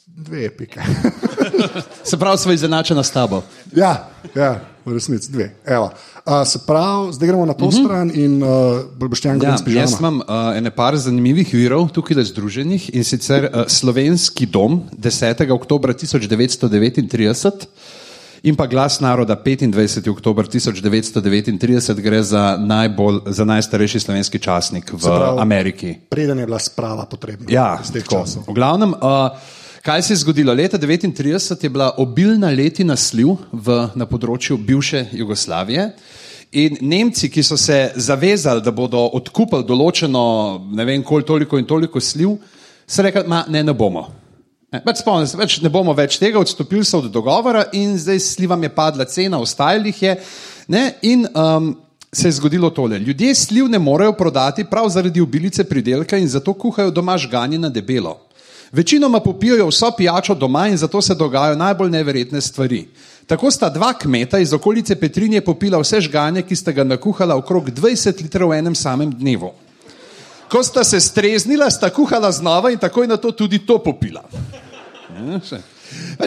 Dve pike. Se pravi, smo izenačena s tabo. Ja, ja v resnici dve. Evo. Uh, se pravi, zdaj gremo na to uh -huh. stran in uh, boš ti Ja, enkrat jaz imam uh, ene par zanimivih virov tukaj združenih in sicer uh, Slovenski dom 10. oktober 1939 in pa Glas naroda 25. oktober 1939 gre za, najbolj, za najstarejši slovenski časnik v pravi- Ameriki. Preden je bila sprava potrebna. Ja, tako. časov. V glavnem, uh, kaj se je zgodilo? Leta 1939 je bila obilna letina sliv v, na področju bivše Jugoslavije. In Nemci, ki so se zavezali, da bodo odkupili določeno, ne vem, koliko toliko in toliko sliv, so rekli, da ne, ne bomo. Ne, pač spomnim več ne bomo več tega, odstopili so od dogovora in zdaj slivam je padla cena, ostajal jih je. Ne, in um, se je zgodilo tole. Ljudje sliv ne morejo prodati prav zaradi obilice pridelka in zato kuhajo doma žganje na debelo. Večinoma popijajo vso pijačo doma in zato se dogajajo najbolj neverjetne stvari. Tako sta dva kmeta iz okolice Petrinje popila vse žganje, ki sta ga nakuhala okrog 20 litrov v enem samem dnevu. Ko sta se streznila, sta kuhala znova in takoj na to tudi to popila. Ja,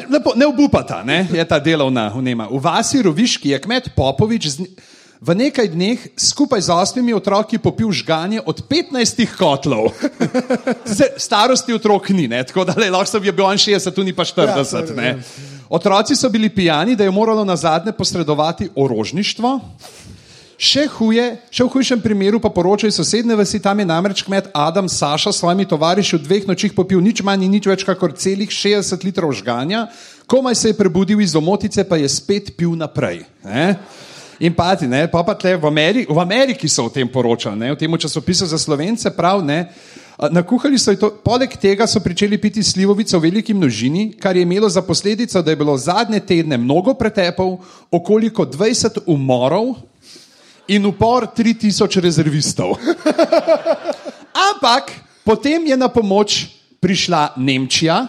Lepo, ne obupata, ne, je ta delovna vnema. V vasi Roviški je kmet Popovič z, v nekaj dneh skupaj z osmimi otroki popil žganje od 15 kotlov. Starosti otrok ni, ne, tako da le, lahko bi bil on 60, tu ni pa 40. Ja, Otroci so bili pijani, da je moralo na zadnje posredovati orožništvo. Še huje, še v hujšem primeru pa poročajo sosednje vasi, tam je namreč kmet Adam Saša s svojimi tovariši v dveh nočih popil nič manj in nič več kot celih 60 litrov žganja, komaj se je prebudil iz omotice, pa je spet pil naprej. Ne? In pati, ne, pa pa tle v, Ameri v Ameriki so o tem poročali, ne, v tem časopisu za slovence prav, ne. A, Nakuhali so to, poleg tega so pričeli piti slivovico v veliki množini, kar je imelo za posledico, da je bilo zadnje tedne mnogo pretepov, okoliko 20 umorov in upor 3000 rezervistov. Ampak potem je na pomoč prišla Nemčija.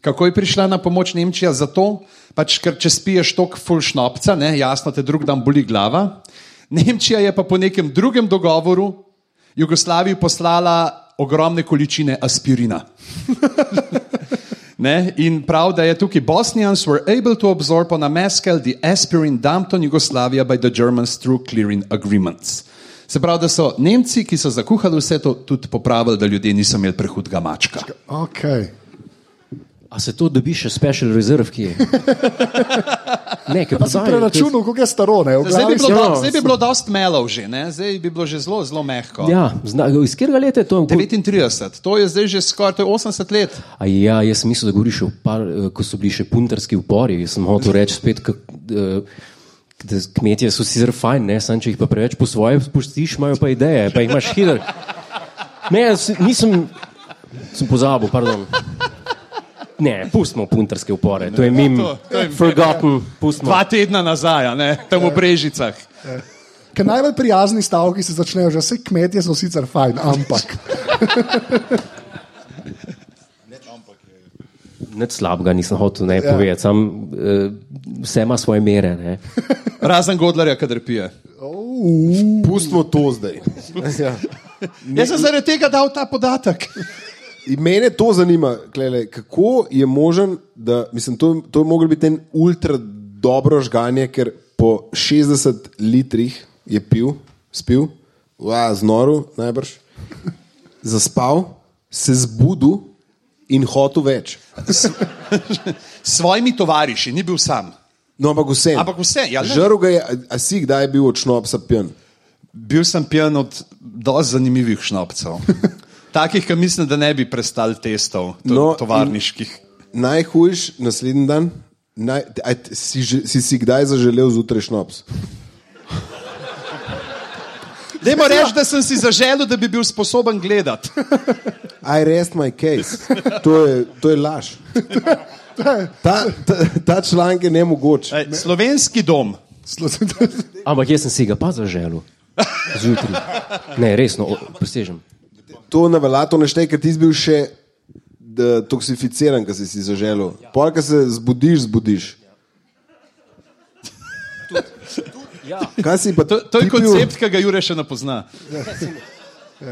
Kako je prišla na pomoč Nemčija? Zato, pač, ker če spiješ tok full šnopca, ne, jasno te drug dan boli glava. Nemčija je pa po nekem drugem dogovoru Jugoslaviji poslala ogromne količine aspirina. Ne? In prav, da je tukaj Bosnians were able to absorb on a scale the aspirin dumped on Yugoslavia by the Germans through clearing agreements. Se pravi, da so Nemci, ki so zakuhali vse to, tudi popravili, da ljudje niso imeli prehudga mačka. Okay. A se to dobi še special reserve, ki je? Ne, ker pa Sem preračunal, kako je staro. Ne? Zdaj bi bilo, do, zdaj bi bilo dost melov že, ne? zdaj bi bilo že zelo, zelo mehko. Ja, zna, iz katerega leta je to? 39, to je zdaj že skoraj to je 80 let. A ja, jaz sem mislil, da govoriš o par, eh, ko so bili še puntarski upori. Jaz sem hotel reči spet, kak, eh, da kmetje so sicer fajn, ne, sam če jih pa preveč po svoje spustiš, imajo pa ideje, pa jih imaš hiter. Ne, jaz nisem, sem pozabil, pardon. Ne, pustimo puntarske upore, to je mim, to- to je- forgotten, pustimo. Dva tedna nazaj, a ne? tam v Brežicah. Ker najbolj prijazni stavki se začnejo, že vse kmetje so sicer fajn, ampak. Nič slabega nisem hotel ne, povedati, sam eh, vse ima svoje mere. Ne. Razen Godlerja, kadar pije. Pustimo to zdaj. Ja. Jaz sem zaradi tega dal ta podatek. Mene to zanima, klele, kako je možen, da mislim, to, to je moglo biti en ultra dobro žganje, ker po 60 litrih je pil, spil, va, znoru najbrž, zaspal, se zbudil in hotel več. S svojimi tovariši, ni bil sam. No, ampak vse. Ampak vse, ja. Žrl ga je, a, a si kdaj bil od šnopsa pijan? Bil sem pijan od dosti zanimivih šnopcev. Takih, ki mislim, da ne bi prestali testov, to, No, tovarniških. Najhujš naslednji dan, naj, a, si, si si kdaj zaželel zjutraj šnops? Dajmo reči, da sem si zaželel, da bi bil sposoben gledati. I rest my case. To je, to je laž. Ta, ta, ta članek je nemogoč. Ej, Slovenski dom. Ampak jaz sem si ga pa zaželel. Zjutraj. Ne, resno, prisežem. To ne velja, to neštej, ker ti si bil še da, toksificiran, ki si si zaželel. Pol, ko se zbudiš, zbudiš. Ja. Kaj si pa To, to je koncept, ki ga Jure še ne pozna.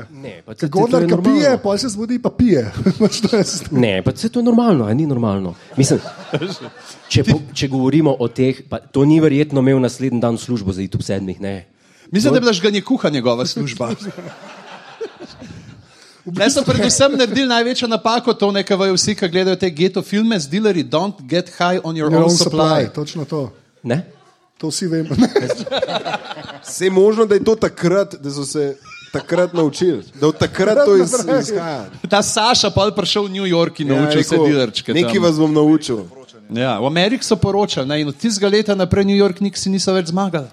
Ne, pa se, Godler, to je ki pije, normalno. pa se zbudi, pa pije. Pač to je- Ne, pa se to je normalno, a ni normalno. Mislim, če, po, če govorimo o teh, pa to ni verjetno imel naslednji dan službo za YouTube sedmih, ne. Mislim, da je bila žganje kuha njegova služba. Jaz sem predvsem naredil največjo napako, to nekaj vejo vsi, ki gledajo te geto filme, z dealerji, don't get high on your, Your own own supply. supply, točno to. ne? To vsi vemo. Vse je možno, da je to takrat, da so se takrat naučili. Da od takrat to iz, izhaja. Ta Saša pa je prišel v New York in naučil se rekel, dealerčke. Nekaj vas bom naučil. Ja, v Ameriki so poročali, ne, in od tistega leta naprej New York niksi niso več zmagali.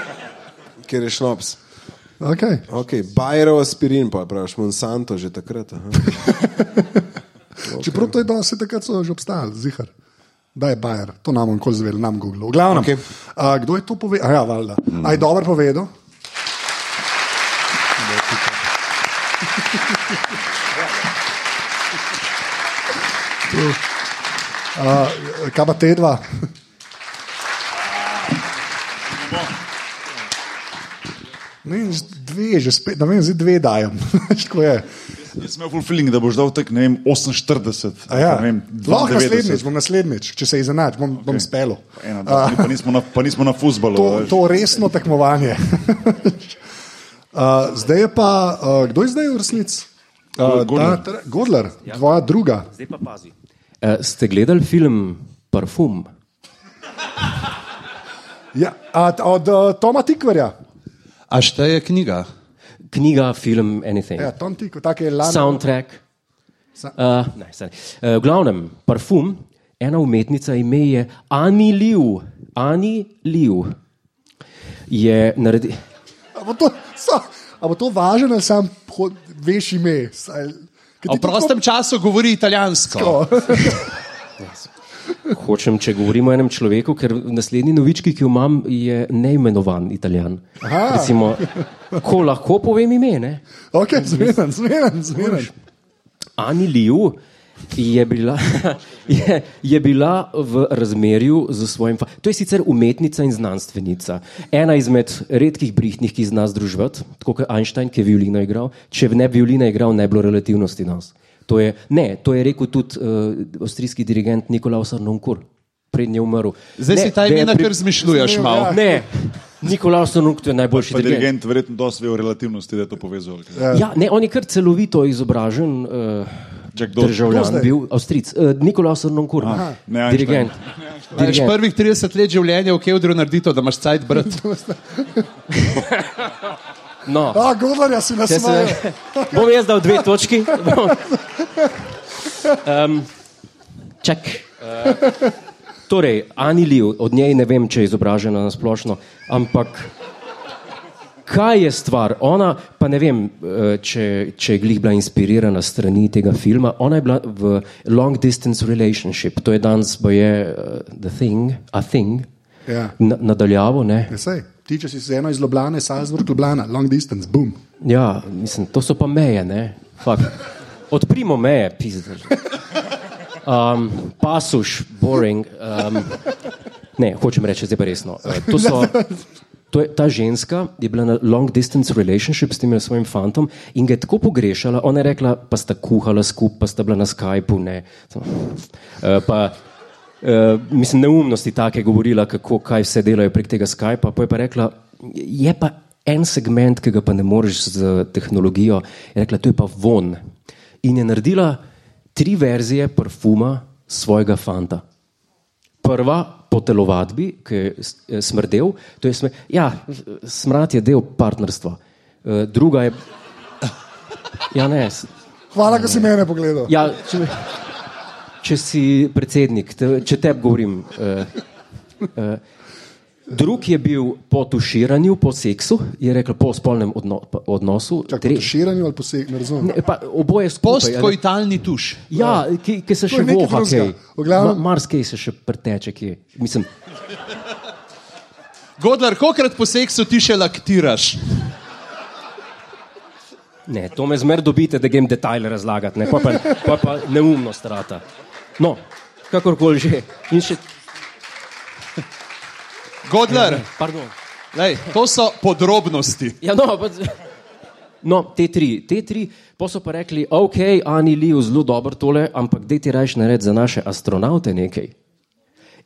Ker je šnops. Okay. Okay. Bajerov aspirin, pa praviš, Monsanto že takrat. aha. Čeprav to je danes, takrat so že obstajali, zihar. Da je Bajer, to nam nikoli zvel, nam Google. Okej. okay. uh, kdo je to povedal? Ja, valjda. Mm. Aj dobro povedal. Uh, kaj pa te dva? Ne, dve, že spet, ne vem, zdaj dve dajem. Veš, je. Sem imel full feeling, da boš dal tek, ne vem, 48. A Ja. ne vem, Lahko 92. naslednjič, bom naslednjič, če se izenač, bom, okay. bom spelo. Ena, dva, pa, nismo na, pa nismo na futbalu. To, to resno tekmovanje. uh, zdaj je pa, uh, kdo je zdaj v resnici? Uh, Godler. Godler, ja. tvoja druga. Zdaj pa pazi. Uh, ste gledali film Parfum? Ja, a, od uh, Toma Tikverja. A šteje knjiga? Knjiga, film, anything. Ja, tako je lani. Soundtrack. Uh, ne, sorry. uh, v glavnem, parfum, ena umetnica, ime je Ani Liu. Ani Liu je naredila. A bo to, so, a bo to važno, ali sam ho- veš ime? Saj, v prostem času govori italijansko. Hočem, če govorimo o enem človeku, ker naslednji novički, ki jo imam, je neimenovan italijan. Recimo, ko lahko povem ime, ne? Ok, zmeren, zmeren, zmeren. Ani Liu je bila, je, je bila v razmerju z svojim. To je sicer umetnica in znanstvenica. Ena izmed redkih brihtnih, ki zna združevati, tako kot Einstein, ki je violino igral. Če ne bi violino igral, ne bi bilo relativnosti nas. To je, ne, to je rekel tudi uh, avstrijski dirigent Nikolaus Arnonkur, prednji je umrl. Zdaj ne, si ta imena, pri- ker zmišljuješ malo. Ne, Nikolaus Arnonkur je najboljši Pa dirigent. dirigent verjetno dosti ve o relativnosti, da je to povezal. Ja, ne, on je kar celovito izobražen. Uh? Državljan bil Avstrijc, uh, Nikolaus Arnonkur, ne dirigent. Dirigent. prvih 30 let življenja v Kevdru naredi to, da imaš cajt brat. No, A, Godlerja si nasmeje. bom jaz dal dve točki. Um, čak. Uh, torej, Ani Liv, od njej ne vem, če je izobražena na splošno, ampak kaj je stvar? Ona, pa ne vem, eh, če, če je glih bila inspirirana strani tega filma, ona je bila v long distance relationship, to je danes, bo je uh, the thing, a thing, Ja. na, nadaljavo, ne. Ja, sej, ti, če si z eno iz Ljubljana, Salzburg, Ljubljana, long distance, boom. Ja, mislim, to so pa meje, ne? Fak. Odprimo meje, pizder. Um, pasuš, boring. Um, ne, hočem reči, zdaj pa resno. Uh, to so, to je, ta ženska je bila na long distance relationship s tem svojim fantom in ga je tako pogrešala. Ona je rekla, pa sta kuhala skupaj, pa sta bila na Skypu. Ne. Uh, pa, uh, mislim, neumnosti take govorila, kako, kaj vse delajo prek tega Skypa. Pa je pa rekla, je pa en segment, ki ga pa ne moreš z tehnologijo. Je rekla, to je pa von. In je naredila tri verzije parfuma svojega fanta. Prva po telovadbi, ki je eh, smrdel, to je sme, ja, smrad je del partnerstva. Eh, Druga je. Ja, ne, Hvala, da si mene pogledal. ja, če, če si predsednik, te, če te govorim. Uh, uh, drug je bil po tuširanju, po seksu, je rekel po spolnem odno, odnosu. Čak, Tre- po tuširanju ali poseg, ne razumem. ne, pa, oboje skupaj. Postkoitalni tuš. Ja, ki, ki se To še voha, kaj. V glavnem- Ma, Marsikaj se še preteče, ki je. Mislim, Godler, kolikrat po seksu ti še laktiraš? ne, to me zmer dobite, da grem detajle razlagati, ne, pa pa, pa, pa neumno strata. No, kakorkoli že. In še, Godler, pardon. lej, to so podrobnosti. Ja, no, pa, no, te tri, te tri, pa so pa rekli, ok, Ani Liu, zelo dobro tole, ampak dej ti rajš narediti za naše astronaute nekaj.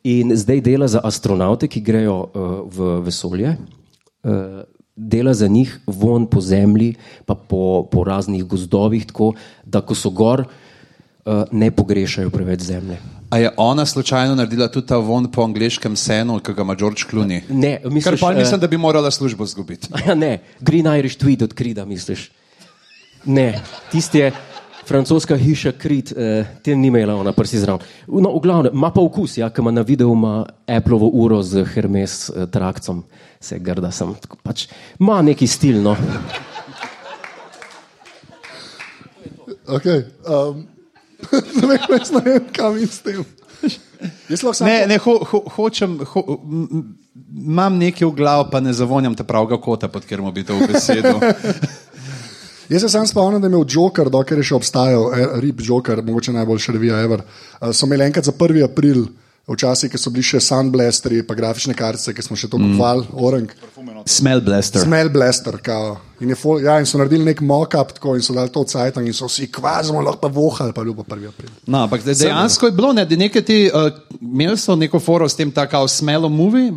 In zdaj dela za astronaute, ki grejo uh, v vesolje, uh, dela za njih von po zemlji, pa po, po raznih gozdovih, tako da ko so gor, uh, ne pogrešajo preveč zemlje. A je ona slučajno naredila tudi ta von po angliškem senu, ki ga ima George Clooney? Ne, Kar misliš, pa eh, mislim, da bi morala službo izgubiti. Ja, ne, Green Irish Tweed od Krida, misliš? Ne, tisti je francoska hiša Krid, eh, tem ni imela ona prsi zraven. No, v glavnem, ima pa okus, ja, ki ima na videu ima Appleovo uro z Hermes eh, trakcom, se grda sem, tako pač ima neki stil, no. Okay. Um, ne jaz ne vem, kam in s tem. Ne, ne, ho, ho, hočem, ho, m- imam nekaj v glavu, pa ne zavonjam te pravega kota, pod katerim bi to besedo. Jaz se sam spomnim, da je imel Joker, dokler je še obstajal, eh, Rip Joker, mogoče najboljša revija Ever. Uh, so imeli enkrat za 1. april včasih, ki so bili še Sunblasteri, pa grafične kartice, ki smo še to kupovali, mm. Orang. Smell blaster. Smell blaster, kao. In, fol, ja, in so naredili nek mock-up tako in so dali to v cajtang in so vsi kvazimo, lahko pa vohali, pa ljubo prvi april. No, ampak de- dejansko je bilo, ne, da nekaj ti, uh, imeli so neko foro s tem, tako smelo movie,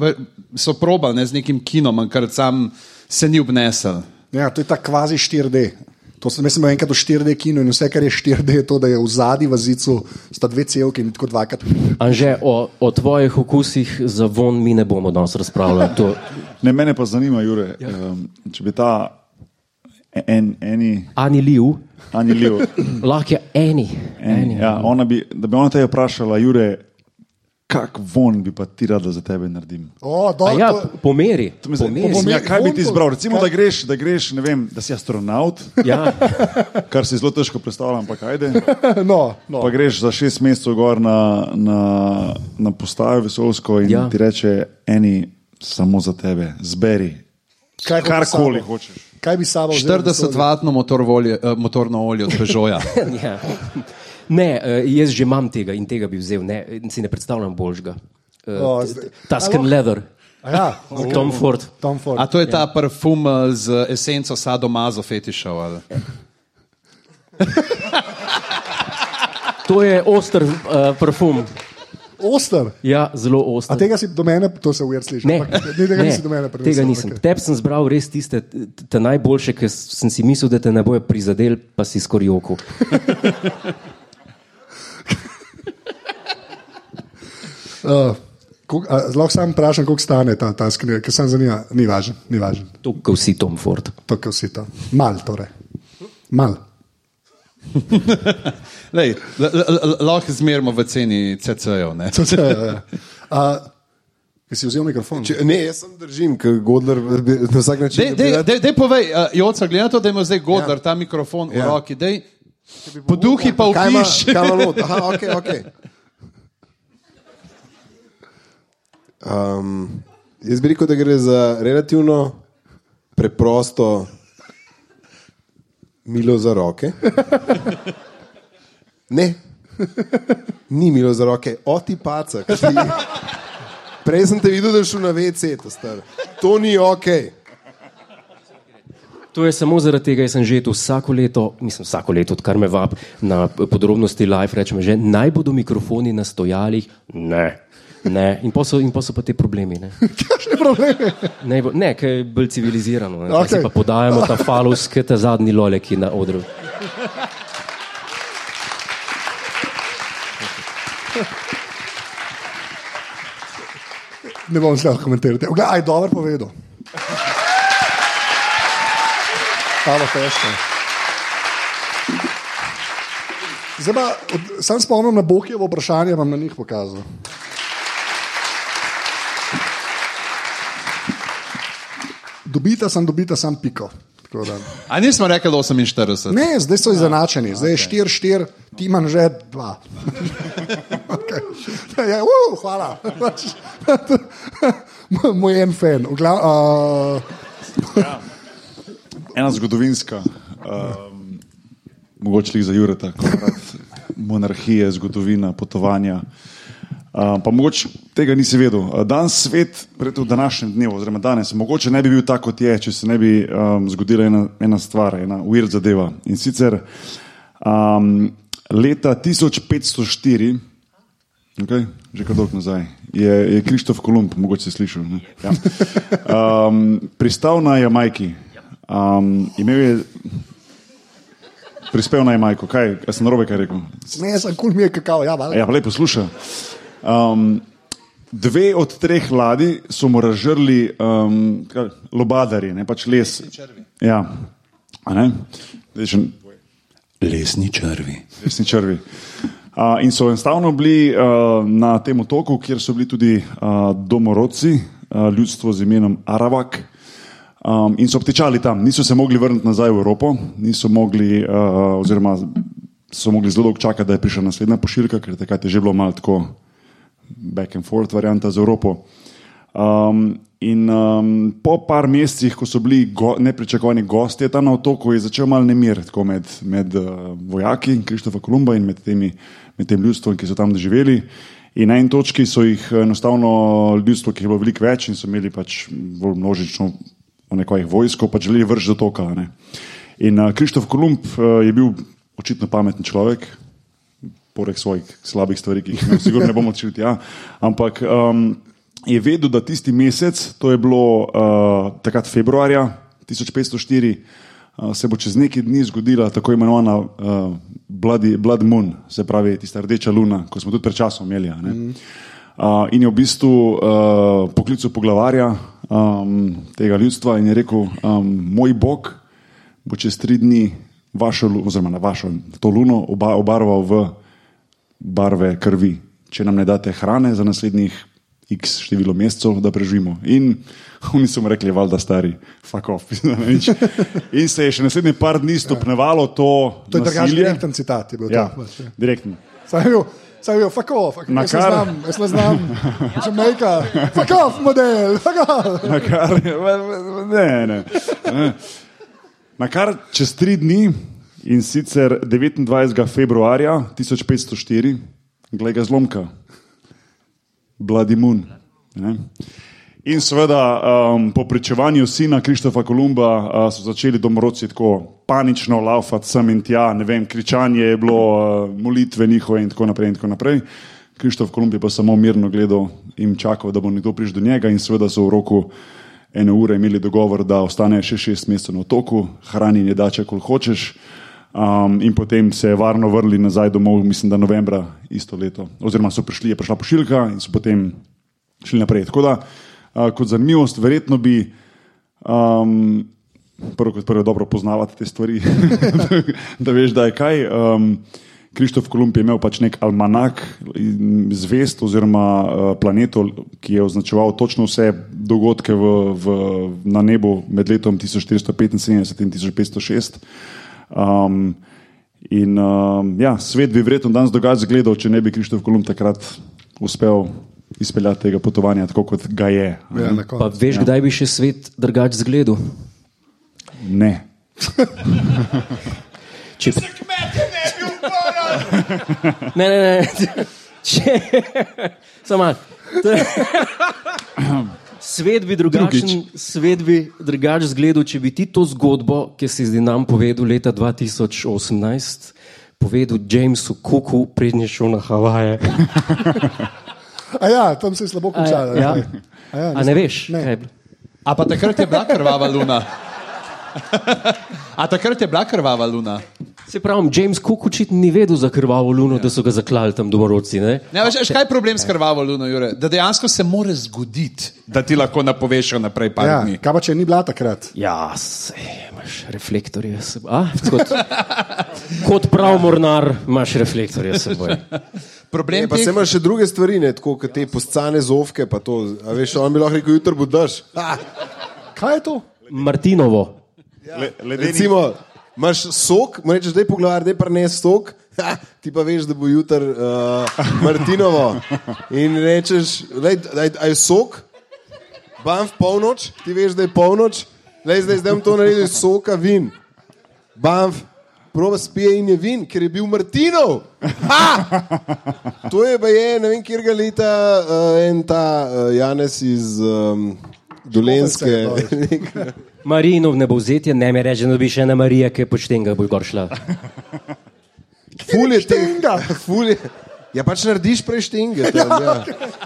so probali ne, z nekim kinom, ker sam se ni obnesel. Ja, to je ta kvazi 4D. To sem da je enkrat v 4D kinu in vse, kar je 4D, je to, da je v zadnji v zicu sta dve celke in tako dvakrat. Anže, o, o tvojih okusih za von mi ne bomo danes razpravljali. To, Ne, mene pa zanima, Jure, ja. um, če bi ta en, eni, Ani Liu, Ani Liv, lahko je eni. eni, ja, ona bi, da bi ona te vprašala, Jure, kak von bi pa ti rada za tebe naredim? O, A do, Ja, to, po meri. To Po zanima. meri. Ja, kaj bi ti izbral? Recimo, kaj- da greš, da greš, ne vem, da si astronaut, Ja, kar si zelo težko predstavljam, ampak ajde. no, no. Pa greš za šest mesecev gor na, na, na postajo vesolsko in Ja. ti reče, eni samo za tebe, zberi Kaj karkoli hočeš. Kaj bi sabo vzel v 40 vesolje? vatno motor volje, uh, motorno olje od Peugeota. ja. Ne, eh, jaz že imam tega in tega bi vzel, ne, si ne predstavljam boljšega. O, Uh, zdaj- Tusken leather, A Ja, okay. Tom Ford. Tom Ford. A to je ta parfum eh, z esenco sadomazo fetišov. Ali? To je oster uh, parfum. Oster. Ja, zelo A oster. tega si do mene, to se ujel sliši. Ne, ampak ni tega ne, nisi do mene prinesel. tega nisem. okej. Tebe sem zbral res tiste, te, te najboljše, ki sem si mislil, da te ne bojo prizadeli, pa si skoraj Uh, koliko- a, Lahko sam vprašam, koliko stane ta, ta skrivaj, ker sem zanima. Ni važen, ni važen. To, kot vsi Tom Ford. To, kar vsi to. Mal, torej. Mal. Lej, lahko zmerimo v ceni CC-jev. se je. Uh, si vzel mikrofon? Če, ne, jaz sem držim, ker Godler na vsak način. Dej, dej, dej, dej povej, uh, Joca, glede na to, da ima zdaj Godler ja. ta mikrofon v Ja. roki, dej, po duhi pa Kaj ima, kaj ima not? Aha, ok, ok. Um, jaz bi rekel, da gre za relativno preprosto milo za roke. Ne, ni milo za roke, oti paca. ki Prej sem te videl, da si šel na WC, to, star. to ni ok. To je samo zaradi tega, da sem že to vsako leto, mislim, vsako leto, odkar me vab na podrobnosti live, rečem že, naj bodo mikrofoni na stojalih. Ne. Ne. In pa so, in pol so pa te problemi. Ne, Kakšne probleme? ne, ne ker je bolj civilizirano. Ne. Okay. Pa podajamo ta falus, ki je ta zadnji lole, ki je na odru. Ne bom lahko komentirati. Aj, dobro povedal. Stalo težko. Zdaj pa, sam spomnim na Bokijevo vprašanje, vam na njih pokazal. Dobita sem, dobita sem piko. Tako da- A nismo rekli 48. Ne, zdaj so izenačeni, zdaj je 4-4, ti imaš že 2. okay. ja, uh, hvala. Moj en fan. V Glav, uh, Ena zgodovinska, um, mogoče tudi za Jureta, monarhije, zgodovina, potovanja. Um, pa mogoče tega nisi vedel. Uh, Dan svet, v današnjem dnevu, oziroma danes, mogoče ne bi bil tako, kot je, če se ne bi um, zgodila ena, ena stvar, ena weird zadeva. In sicer um, leta 1504. Okay, že kar dolgo nazaj. Je, je Krištof Kolumb, mogoče si slišal. ne? Ja. Um, pristal na Jamajki. Um, imel je prispel na Jamajko. Kaj, a sem narobe kaj rekel? ne, sem kul mi je kakao, ja, valjda. Ja, lepo posluša. Um, dve od treh ladij so mu razžrli um, kaj, lobadari, ne pač les. Ja, a ne? Zdaj še Lesni črvi. resni črvi. Uh, in so enostavno bili uh, na tem otoku, kjer so bili tudi uh, domorodci, uh, ljudstvo z imenom Aravak. Um, in so obtičali tam, niso se mogli vrniti nazaj v Evropo, niso mogli, uh, oziroma so mogli zelo dolgo čakati, da je prišla naslednja pošiljka, ker takrat je že bilo malo tako back and forth varianta z Evropo. Um, in um, po par mesecih, ko so bili go, nepričakovani gostje tam na otoku, je začel mal nemir med, med uh, vojaki Krištofa Kolumba in med, temi, med tem ljudstvom, ki so tam živeli. In na eni točki so jih eh, enostavno ljudstvo, ki je bilo veliko več in so imeli pač bolj množično nekaj vojsko, pač želeli vršiti do toka. Ne. In uh, Krištof Kolumb uh, je bil očitno pameten človek, poleg svojih slabih stvari, ki jih ne, sigurno ne bomo odšli. Ja. Ampak um, je vedel, da tisti mesec, to je bilo uh, takrat februarja 1504, uh, se bo čez nekaj dni zgodila tako imenovana uh, bloody, Blood Moon, se pravi tista rdeča luna, ko smo tudi pred časom imeli. a ne. Uh, in je v bistvu uh, poklical poglavarja um, tega ljudstva in je rekel: um, Moj bog bo čez tri dni vašo, oziroma na vašo to luno oba, obarval v barve krvi, če nam ne date hrane za naslednjih x število mesecev, da preživimo. In oni so mu rekli, valjda stari, fuck off. in se je še naslednji par dni stopnevalo to. To je drugačen nasilje. direkten citat. je bil Ja, to, pač, ja. direktno. Saj je bil, fuck off, fuck, Na jaz kar- znam, jaz ne znam, Jamaica, fuck off, model, fuck off. Na kar, ne. ne. Na kar čez tri dni, in sicer 29. februarja 1504, glej ga zlomka, Bloody Moon. Ne? In seveda, um, po pričevanju sina Krištofa Kolumba uh, so začeli domorodci tako panično laufati sem in tja, ne vem, kričanje je bilo, uh, molitve njihove in tako naprej. In tako naprej. Krištof Kolumb je pa samo mirno gledal in čakal, da bo nekdo prišel do njega, in seveda so v roku ene ure imeli dogovor, da ostane še šest mesecev na otoku, hrani in jedače, kol hočeš. Um, in potem se je varno vrnili nazaj domov, mislim, da novembra isto leto. Oziroma so prišli, je prišla pošiljka in so potem šli naprej. Tako da, uh, kot zanimivost, verjetno bi um, prvo kot prvo dobro poznavati te stvari, da veš, da je kaj. Um, Krištof Kolumb je imel pač nek almanak zvest oziroma uh, planetov, ki je označeval točno vse dogodke v, v, na nebu med letom 1475 in 1506. Um, in um, ja, svet bi verjetno danes drugače izgledal, če ne bi Krištof Kolumb takrat uspel izpeljati tega potovanja tako, kot ga je. Ja, Pa veš, kdaj bi še svet drugače zgledal? Ne. Če... Ne, ne, ne. Če... Samo Svet bi drugačen, svet bi drugače zgledal, če bi ti to zgodbo, ki si zdaj nam povedal leta 2018, povedal Jamesu Cooku, prednji šel na Havaje. A ja, tam se je slabo končalo. ja. A ja, A ne veš? Ne. kaj je bilo? A pa takrat je bila krvava luna. A takrat je bila krvava luna. Se pravi, James Cook očitno ni vedel za krvavo luno, ja. da so ga zaklali tam domorodci. Ne? Ne, veš, veš, kaj je problem s krvavo luno, Jure? Da dejansko se more zgoditi, da ti lahko napoveš naprej par Ja, dni. kaj pa če ni bila takrat? Ja, se, imaš reflektorje. Se, a, kot, kot prav mornar imaš reflektorje s seboj. Problem E, pa teh- se imaš še druge stvari, ne, tako kot te poscane zovke. pa To, a veš, on bi lahko rekel, jutri bo daš. Kaj je to? Martinovo. Le, ledeni, Recimo, imaš sok, mu rečeš, da je poglavar, da je prnes sok, ha, ti pa veš, da bo jutri uh, Martinovo. In rečeš, da je sok, bam v polnoč, ti veš, da je polnoč, lej, zdaj, zdaj bom to naredil iz soka vin. Bam, proba spije in je vin, ker je bil Martinov. Ha! To je pa je, ne vem, kjer ga leta uh, en ta uh, Janes iz um, Dolenske. Marijinov ne bo vzetje, ne mi reče, da bi še ena Marija, ki je počtenga bolj gor šla. Ful je Štenga. tega. Ful je. Ja, pač narediš preštenge. Tam, ja.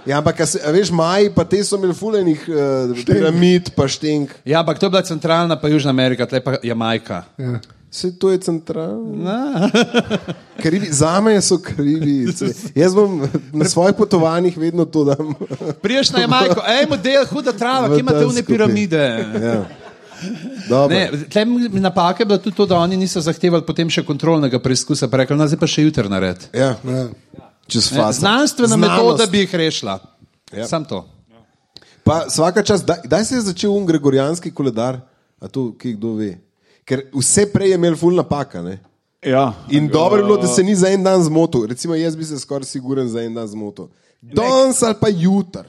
ja, ampak a se, veš, maj, pa te so imeli fulenih uh, piramid, pa šteng. Ja, ampak to je bila centralna, pa Južna Amerika, tle pa Jamajka. Ja. Vse to je centralno. Karibi, za me so karibi. Jaz bom na svojih potovanjih vedno to dam. Priješ na Jamajko, ej, model, huda trava, ki imate tam une skupaj. piramide. Ja. Ne, tle mi napaka je bila tudi to, da oni niso zahtevali potem še kontrolnega preizkusa, pa rekli, no, zdaj pa še jutri nared. Ja. Ja. Ne. Znanstvena Znanost. metoda bi jih rešila. Ja. Sam to. Pa vsaka čas, kdaj, kdaj se je začel un gregorijanski koledar? A to, ki kdo ve? Ker vse prej je imel ful napaka. Ne? ja, In dobro je bilo, da se ni za en dan zmotil. Recimo, jaz bi se skoraj siguren za en dan zmotil. Danes ali pa jutr.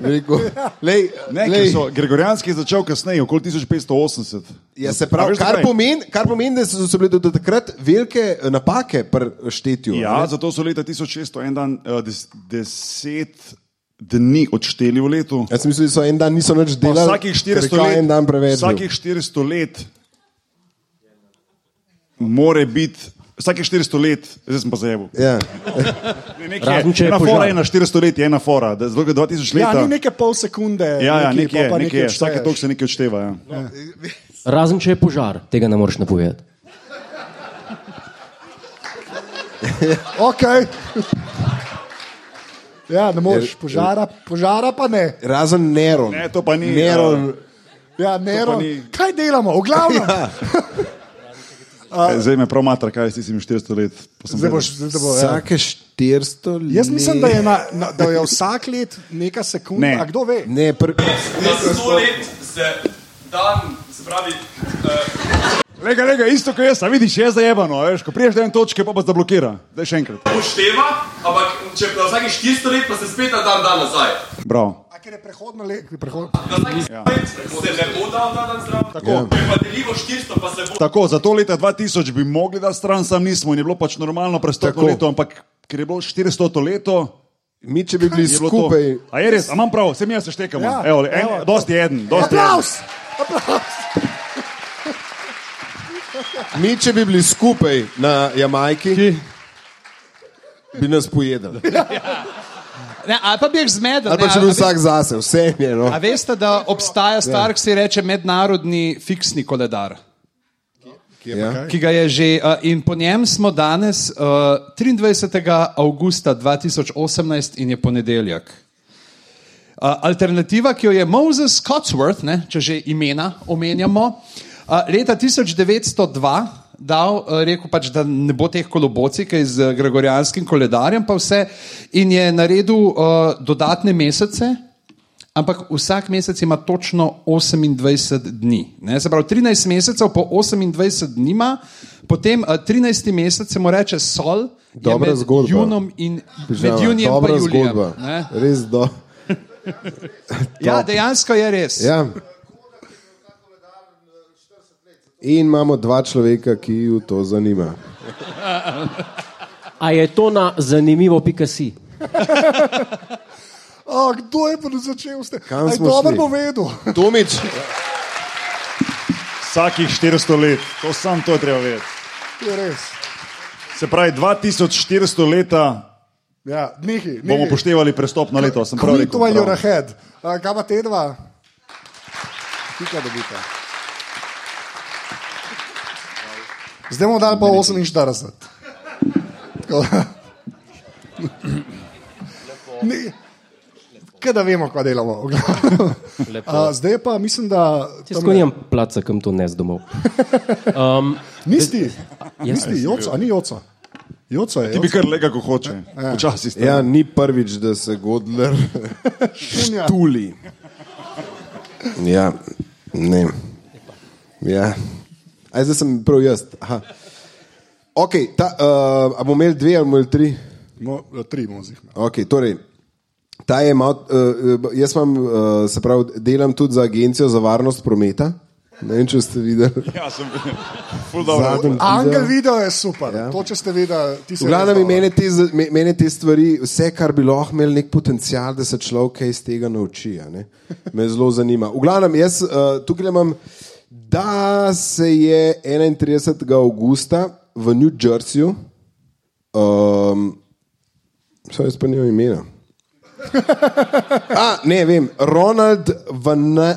Veliko. Lej, Ne, lej, so Gregorijanski začel kasneje, okoli 1580. ja, se pravi, kar, pomeni, kar pomeni, da so, so bile do takrat velike eh, napake pri štetju. Ja, ne? zato so leta 1600 en dan, uh, des, deset dni odšteli v letu. Jaz sem mislil, da so en dan niso Pa delali. Vsakih 400 ker je let, En dan preveč. vsakih 400 let more biti. Vsake 400 let, zdaj sem pa zajebil. Ja. Nekaj Razen, je ena požar. fora je na 400 let, je ena fora, da zelo 2000 let. Ja, ni neke pol sekunde. Ja, ja, nekaj, nekaj je, nekaj je. Vsake toliko se nekaj odšteva. Ja. Razen če je požar, tega ne moreš napovedati. Okay. Ja, ne moreš, požara, požara pa ne. Razen Neron. Ne, to pa ni, Neron. Ja, Nero, pa ni- kaj delamo, v glavnem. Ja. E, Zdaj me prav matra, kaj je s tistimi 400 let. Pa Zdaj boš, zdaj bo, ja. Vsake 400 let. Jaz mislim, da je, na, na, da je vsak let neka sekunda. Ne. A kdo ve? Ne, pr... Na sto let se dan, se pravi, uh, Lega, lega, isto kot jaz, vidiš, je zajebano, veš, ko priješ do ene točke, pa pa zablokira. Daj še enkrat. upošteva, ampak če na vsakih 400 let pa se spet na dan da nazaj. Bravo. A ker je prehodno let, prehod... Na vsakih 100 let se ne bo dal ta dan zraven. Tako. Če pa delimo 400, pa se bo. Tako, za to leta 2000 bi mogli dati stran, sam nismo in je bilo pač normalno prestopno leto, ampak ker je bilo 400 leto, mi, če bi bili skupaj, to. A je res, a imam prav, vse mi se štekamo. Ja, Ja, evo, en, evo. dosti eden, dosti je eden. Aplaus! Aplaus! mi, če bi bili skupaj na Jamajki, bi nas pojedli. Ne, ali pa bi jih zmedel. Ali pa če a- bi a ve- vsak zase, vse je. No. A veste, da obstaja star, ki se reče mednarodni fiksni koledar? Ja. ki ga je že, uh, in po njem smo danes uh, 23. avgusta 2018 in je ponedeljek. Uh, alternativa, ki jo je Moses Cotsworth, ne, če že imena omenjamo, uh, leta 1902 dal, uh, rekel pač, da ne bo teh kolobocij, kaj z gregorijanskim koledarjem, pa vse, in je naredil uh, dodatne mesece. Ampak vsak mesec ima točno 28 dni. Ne? Se pravi, 13 mesecev po 28 dni ima, potem uh, 13. mesec se mu reče sol, je Dobra med zgodba. junom in med junijem in julijem. zgodba. Res do. Ja, dejansko je res. Ja. In imamo dva človeka, ki ju to zanima. A je to na zanimivo, pika si? A, kdo je pa začel s tem? Kam Aj, smo Dobro vedel. Tomič, Vsakih 400 let, to sam to je treba vedeti. To je res. Se pravi, 2400 leta Ja, nihi, bomo nihi. poštevali prestopno leto, sem prav Commit rekel. while you're prav. ahead. A, Kaj pa te dva? Pika dobita. Zdaj bomo dali pa 48. Tako da- Ni- Kaj da vemo, kaj delamo. A, Zdaj pa mislim, da. Jaz ko nimam placa, kam to nes domov. Um, Nisi, jaz nisi, joco, a ni joco. Joco je. Ti bi kar lega, ko hoče. Počasi ste. ja, ni prvič, da se Godler Šunja. tuli. Ja, ne. Ja. Aj, zdaj sem prav jaz. Aha. Okay, ta, uh, a bomo imeli dve ali bomo tri? No, tri mozih. Okay, torej, ta je mal, uh, jaz imam, uh, se pravi, delam tudi za Agencijo za varnost prometa. Ne vem, če ste videli. Ja, sem ful dobro. Zadnji Angel video. je super. Ja. To, če ste videli, ti se V glavnem, mene te, mene te stvari, vse, kar bi lahko imel nek potencial, da se človek iz tega nauči, a ne, me zelo zanima. V glavnem, jaz uh, tukaj imam, da se je 31. avgusta v New Jerseyju, um, so jaz pa nimam imena. A, ne vem, Ronald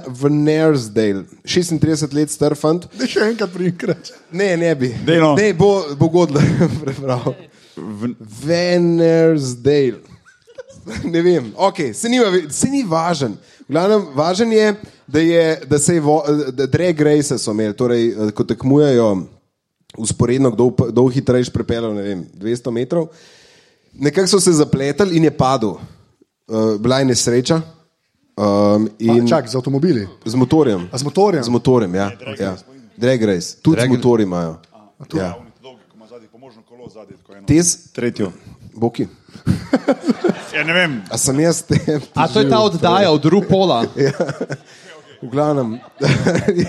Vanersdale, 36 let star fant. Da še enkrat prinkrat. Ne, ne bi. Dej no. Ne, bo, bo godlo prebral. Venersdale. Ne vem, okay, se, ve- se ni važen. Glavnem, važen je, da, je, da se je vo, da drag race so imeli, torej, eh, ko tekmujejo usporedno, kdo, v hitrejš pripeljal, ne vem, 200 metrov. Nekako so se zapletali in je padel. Uh, bila je nesreča. Um, in Čak, z avtomobili. z motorjem. A z motorjem? Z motorjem, ja. ja. Drag race. Tudi Drag... z motorji imajo. Ja. Eno. Tes, Tretjo. Boki. Ja, ne vem. A sem jaz te. A to je ta oddaja od Rupola. V glavnem.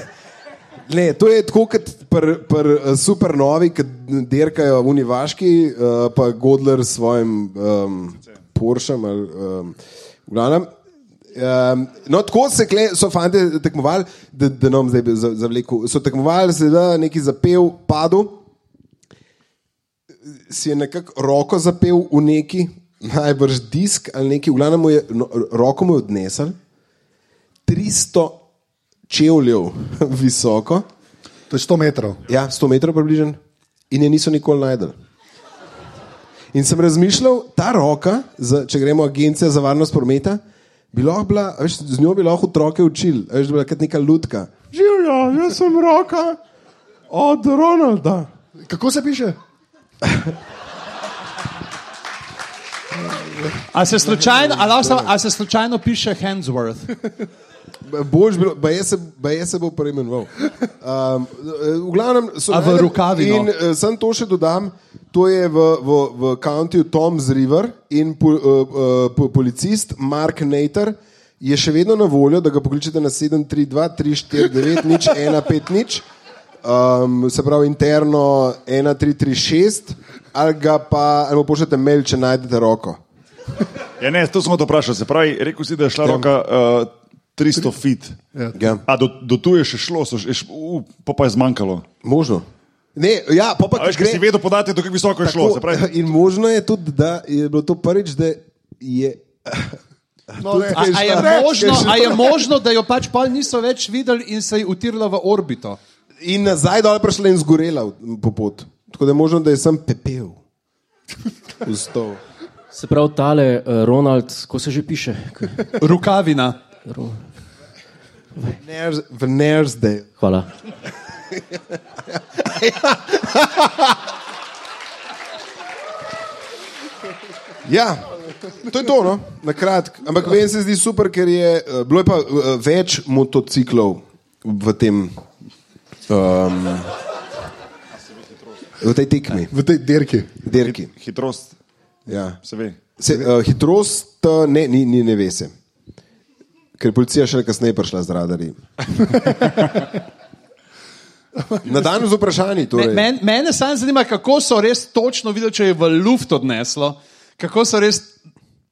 Ne, to je tako kot pri pr, eh, supernovi, ki dirkajo v Univaški, uh, pa Godler s svojim um, Porschem. ali, Um, v glavnem, um, no, tako se kle, so fanti tekmovali, da, da nam zdaj za- zavleku. So tekmovali, se da neki zapev padel, si je nekako roko zapel v neki, najbrž disk ali neki, v glavnem mu je no, roko mu je odnesel. 300 čevljev visoko, To je 100 metrov. ja, 100 metrov približno, in je niso nikoli najdel. In sem razmišljal, ta roka, za, če gremo agencija za varnost prometa, bi lahko bila, veš, z njo bi lahko otroke učili, a veš, da bi bila kot neka lutka. Življa, jaz sem roka od Ronalda. Kako se piše? A se slučajno, a lahko samo- a se slučajno piše Handsworth? Bož, bilo, baje se, baje se bo preimenoval. Um, v glavnem so A v najdel- rokavino? In uh, sem to še dodam, to je v, v, v countyju Tom's River in po, uh, uh, po, policist Mark Nater je še vedno na voljo, da ga pokličete na 732 349 nič 150 nič. Um, se pravi, interno 1336, ali ga pa ali pošljete mail, če najdete roko. Ja, ne, to smo to vprašali. Se pravi, rekel si, da je šla roka uh, 300 fit. Ja. A do, do tu je še šlo, so, še, uh, pa, pa je zmanjkalo. Možno. Ne, ja, pa, pa A veš, kaj si vedel podati, do kako visoko je šlo. Se pravi, in možno je tudi, da je bilo to prvič, da je. No, ne, A, a, je možno, a je možno, da jo pač pol niso več videli in se je utirila v orbito? In nazaj dol prišla in zgorela po pot. Tako da je možno, da je sem pepel. Vstov. Se pravi, tale uh, Ronald, ko se že piše? K- Rukavina. Ro- V Nersdale. Hvala. Ja, to je to, no? na kratko. Ampak meni se zdi super, ker je eh, bilo je pa eh, več motociklov v tem. Um, v tej tekmi, v tej dirki. dirki. hitrost Ja. se ve. Se, uh, hitrost uh, ne, ni, ni ne ve se. Ker je policija še kasneje prišla z radarji. Na dan z vprašanji. Torej. men, mene samo zanima, kako so res točno videli, če je v luft odneslo, kako so res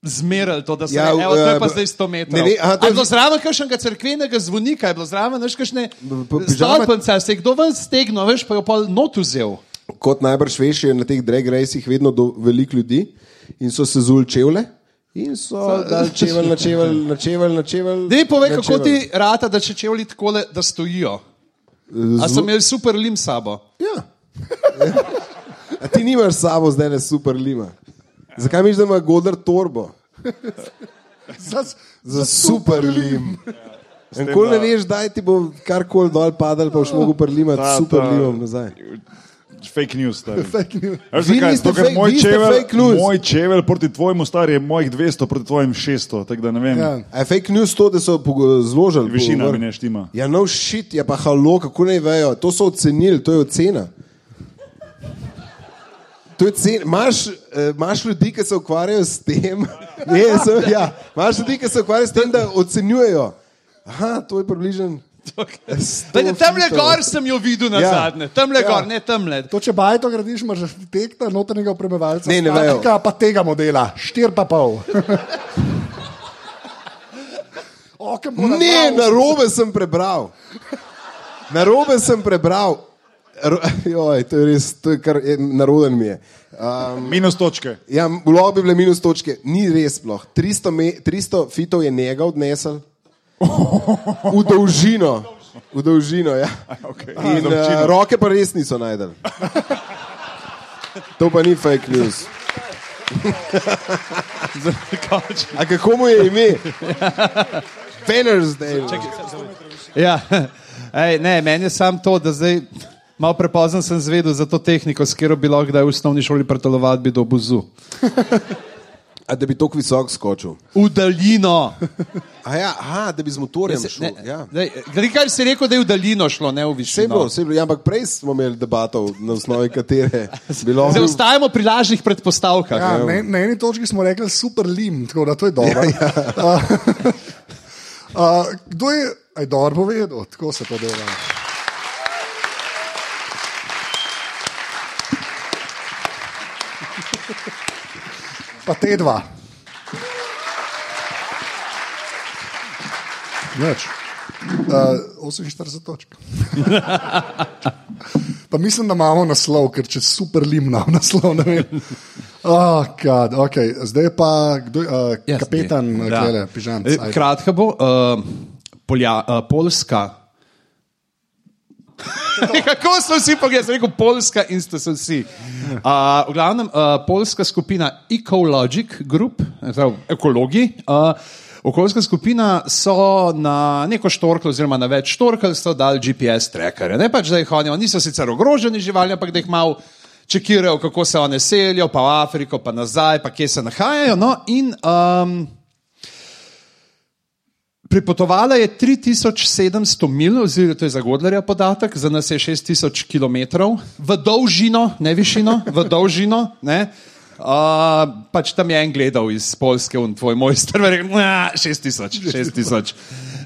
zmerali to, da se Ja, ja, evo, to je eh, pa zdaj 100 metrov. ve- aha, to je bilo zraven kakšnega cerkvenega zvonika, je bilo zraven, kakšne stolpence, se je kdo ven stegnil, veš, pa jo pa not vzel. Kot najbrž veš, je na teh drag racih vedno do, veliko ljudi in so se zul čevlje. In so dali čevelj na čevelj, na čevelj, na čevelj. Dej povej, na kako ti rata, da če čevlji takole, da stojijo. A so imeli super lim sabo? Ja. A ti nimaš sabo zdaj le super lima. Zakaj misliš, da ima Godler torbo? Za, Za super lim. tem, Nikoli ne veš, da ti bo karkoli dol padal, pa boš mogel prlimati Ta- super limom nazaj. Fake news. stari. fake news. Zakaj? Zato, ker fake- moj news. moj čevelj proti tvojemu star je mojih 200 proti tvojim 600. Tako da ne vem. Ja. A je fake news to, da so zložili? Višina pogovor? mi ne štima. Ja, no shit, ja pa halo, kako ne vejo. To so ocenili, to je ocena. To je cen, imaš, eh, imaš ljudi, ki se ukvarjajo s tem, ne, sem, ja, imaš ljudi, ki se ukvarjajo s tem, da ocenjujejo. Aha, to je približno. Dajte, Tamle gor sem jo videl na Ja. zadnje, tamle Ja. gor, ne tamle. To, če bajto gradiš, imaš arhitekta, notranjega opremljevalca, Ne, ne vejo. pa tega modela, štir pa pol. O, Ne, nabral? na robe sem prebral. Na robe sem prebral. Joj, to je res, to je kar je, naroden mi je. Um, Minus točke. ja, lahko bi bile minus točke, ni res sploh. 300, me, 300 fitov je njega odnesel. V dolžino. V dolžino, ja. Okay. In uh, roke pa res niso najdel. To pa ni fake news. A kako mu je ime? Venersdale. Ja. Ej, ne, meni je samo to, da zdaj malo prepozno sem zvedel za to tehniko, s katero bi lahko kdaj v osnovni šoli pretelovati bi do buzu. A da bi tako visok skočil. V daljino. A ja, aha, da bi z motorjem Se- šel. ne, Ja. daj, Glej, kaj si rekel, da je v daljino šlo, ne v Vse je bilo, višino. vse je bilo. Ja, ampak prej smo imeli debato, na osnovi katere bi lahko. Zdaj ostajamo pri lažnih predpostavkah. Ja, na, na eni točki smo rekli super lim, tako da to je dobro. Ja, ja. uh, uh, kdo je, aj dobro povedal, tako se to dela. Pa te dva. Več. Uh, 48 točk. Pa mislim, da imamo naslov, ker če super limno naslov. ne vem. Oh, God, okay. Zdaj pa kdo, uh, Jaz, kapetan, ne. ja. Da. pižam. E, Kratka bo, uh, polja, uh, Poljska. Kako so vsi pogledali, sem rekel Poljska in ste se vsi. Uh, v glavnem, uh, Poljska skupina Ecologic Group, prav, ekologi. Uh, Okoljska skupina so na neko štorklo, oziroma na več štorkel, so dali GPS trackerje. Ne pač, da jih hodijo, niso sicer ogroženi živali, ampak da jih malo čekirajo, kako se one selijo, pa v Afriko, pa nazaj, pa kje se nahajajo. No, in um, Pripotovala je 3700 mil, oziroma to je za Godlerja podatek, za nas je 6000 km v dolžino, ne višino, v dolžino. Ne? Uh, pač tam je en gledal iz Polske in tvoj mojster, rekel, "Nah, 6000, 6000.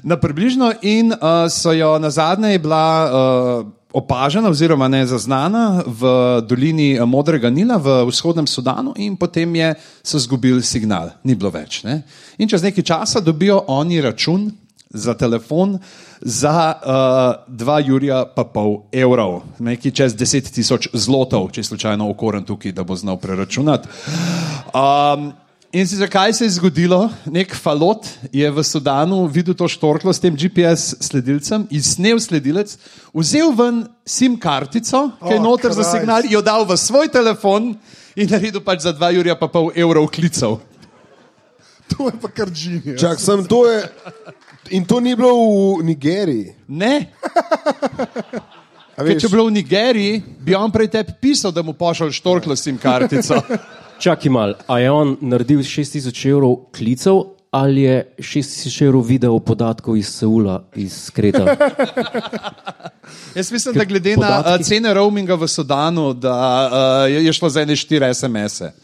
Na približno in uh, so jo na zadnje je bila uh, opažena oziroma ne zaznana v dolini eh, Modrega Nila v vzhodnem Sudanu in potem je so izgubili signal, ni bilo več. Ne? In čez nekaj časa dobijo oni račun za telefon za uh, 2 jurja pa pol evrov, nekaj čez 10 tisoč zlotov, če slučajno okoren tukaj, da bo znal preračunati. Um, In si zakaj se je zgodilo? Nek falot je v Sudanu videl to štorklo s tem GPS sledilcem, izsnel sledilec, vzel ven SIM kartico, ki je Oh, noter za Christ. signal, jo dal v svoj telefon in naredil pač za 2 jurja pa pol evrov klicev. To je pa kar džini. Čak, sem, to je, in to ni bilo v Nigeriji. Ne, A ker če bi bilo v Nigeriji, bi on prej tebi pisal, da mu pošlje štorklo SIM kartico. Čakaj mal, a je on naredil 6000 evrov klicev ali je 6000 evrov video podatkov iz Seula, iz Kreta? Jaz mislim, da glede na uh, podatki- cene roaminga v Sudanu, da uh, je je šlo za ene štiri SMS-e.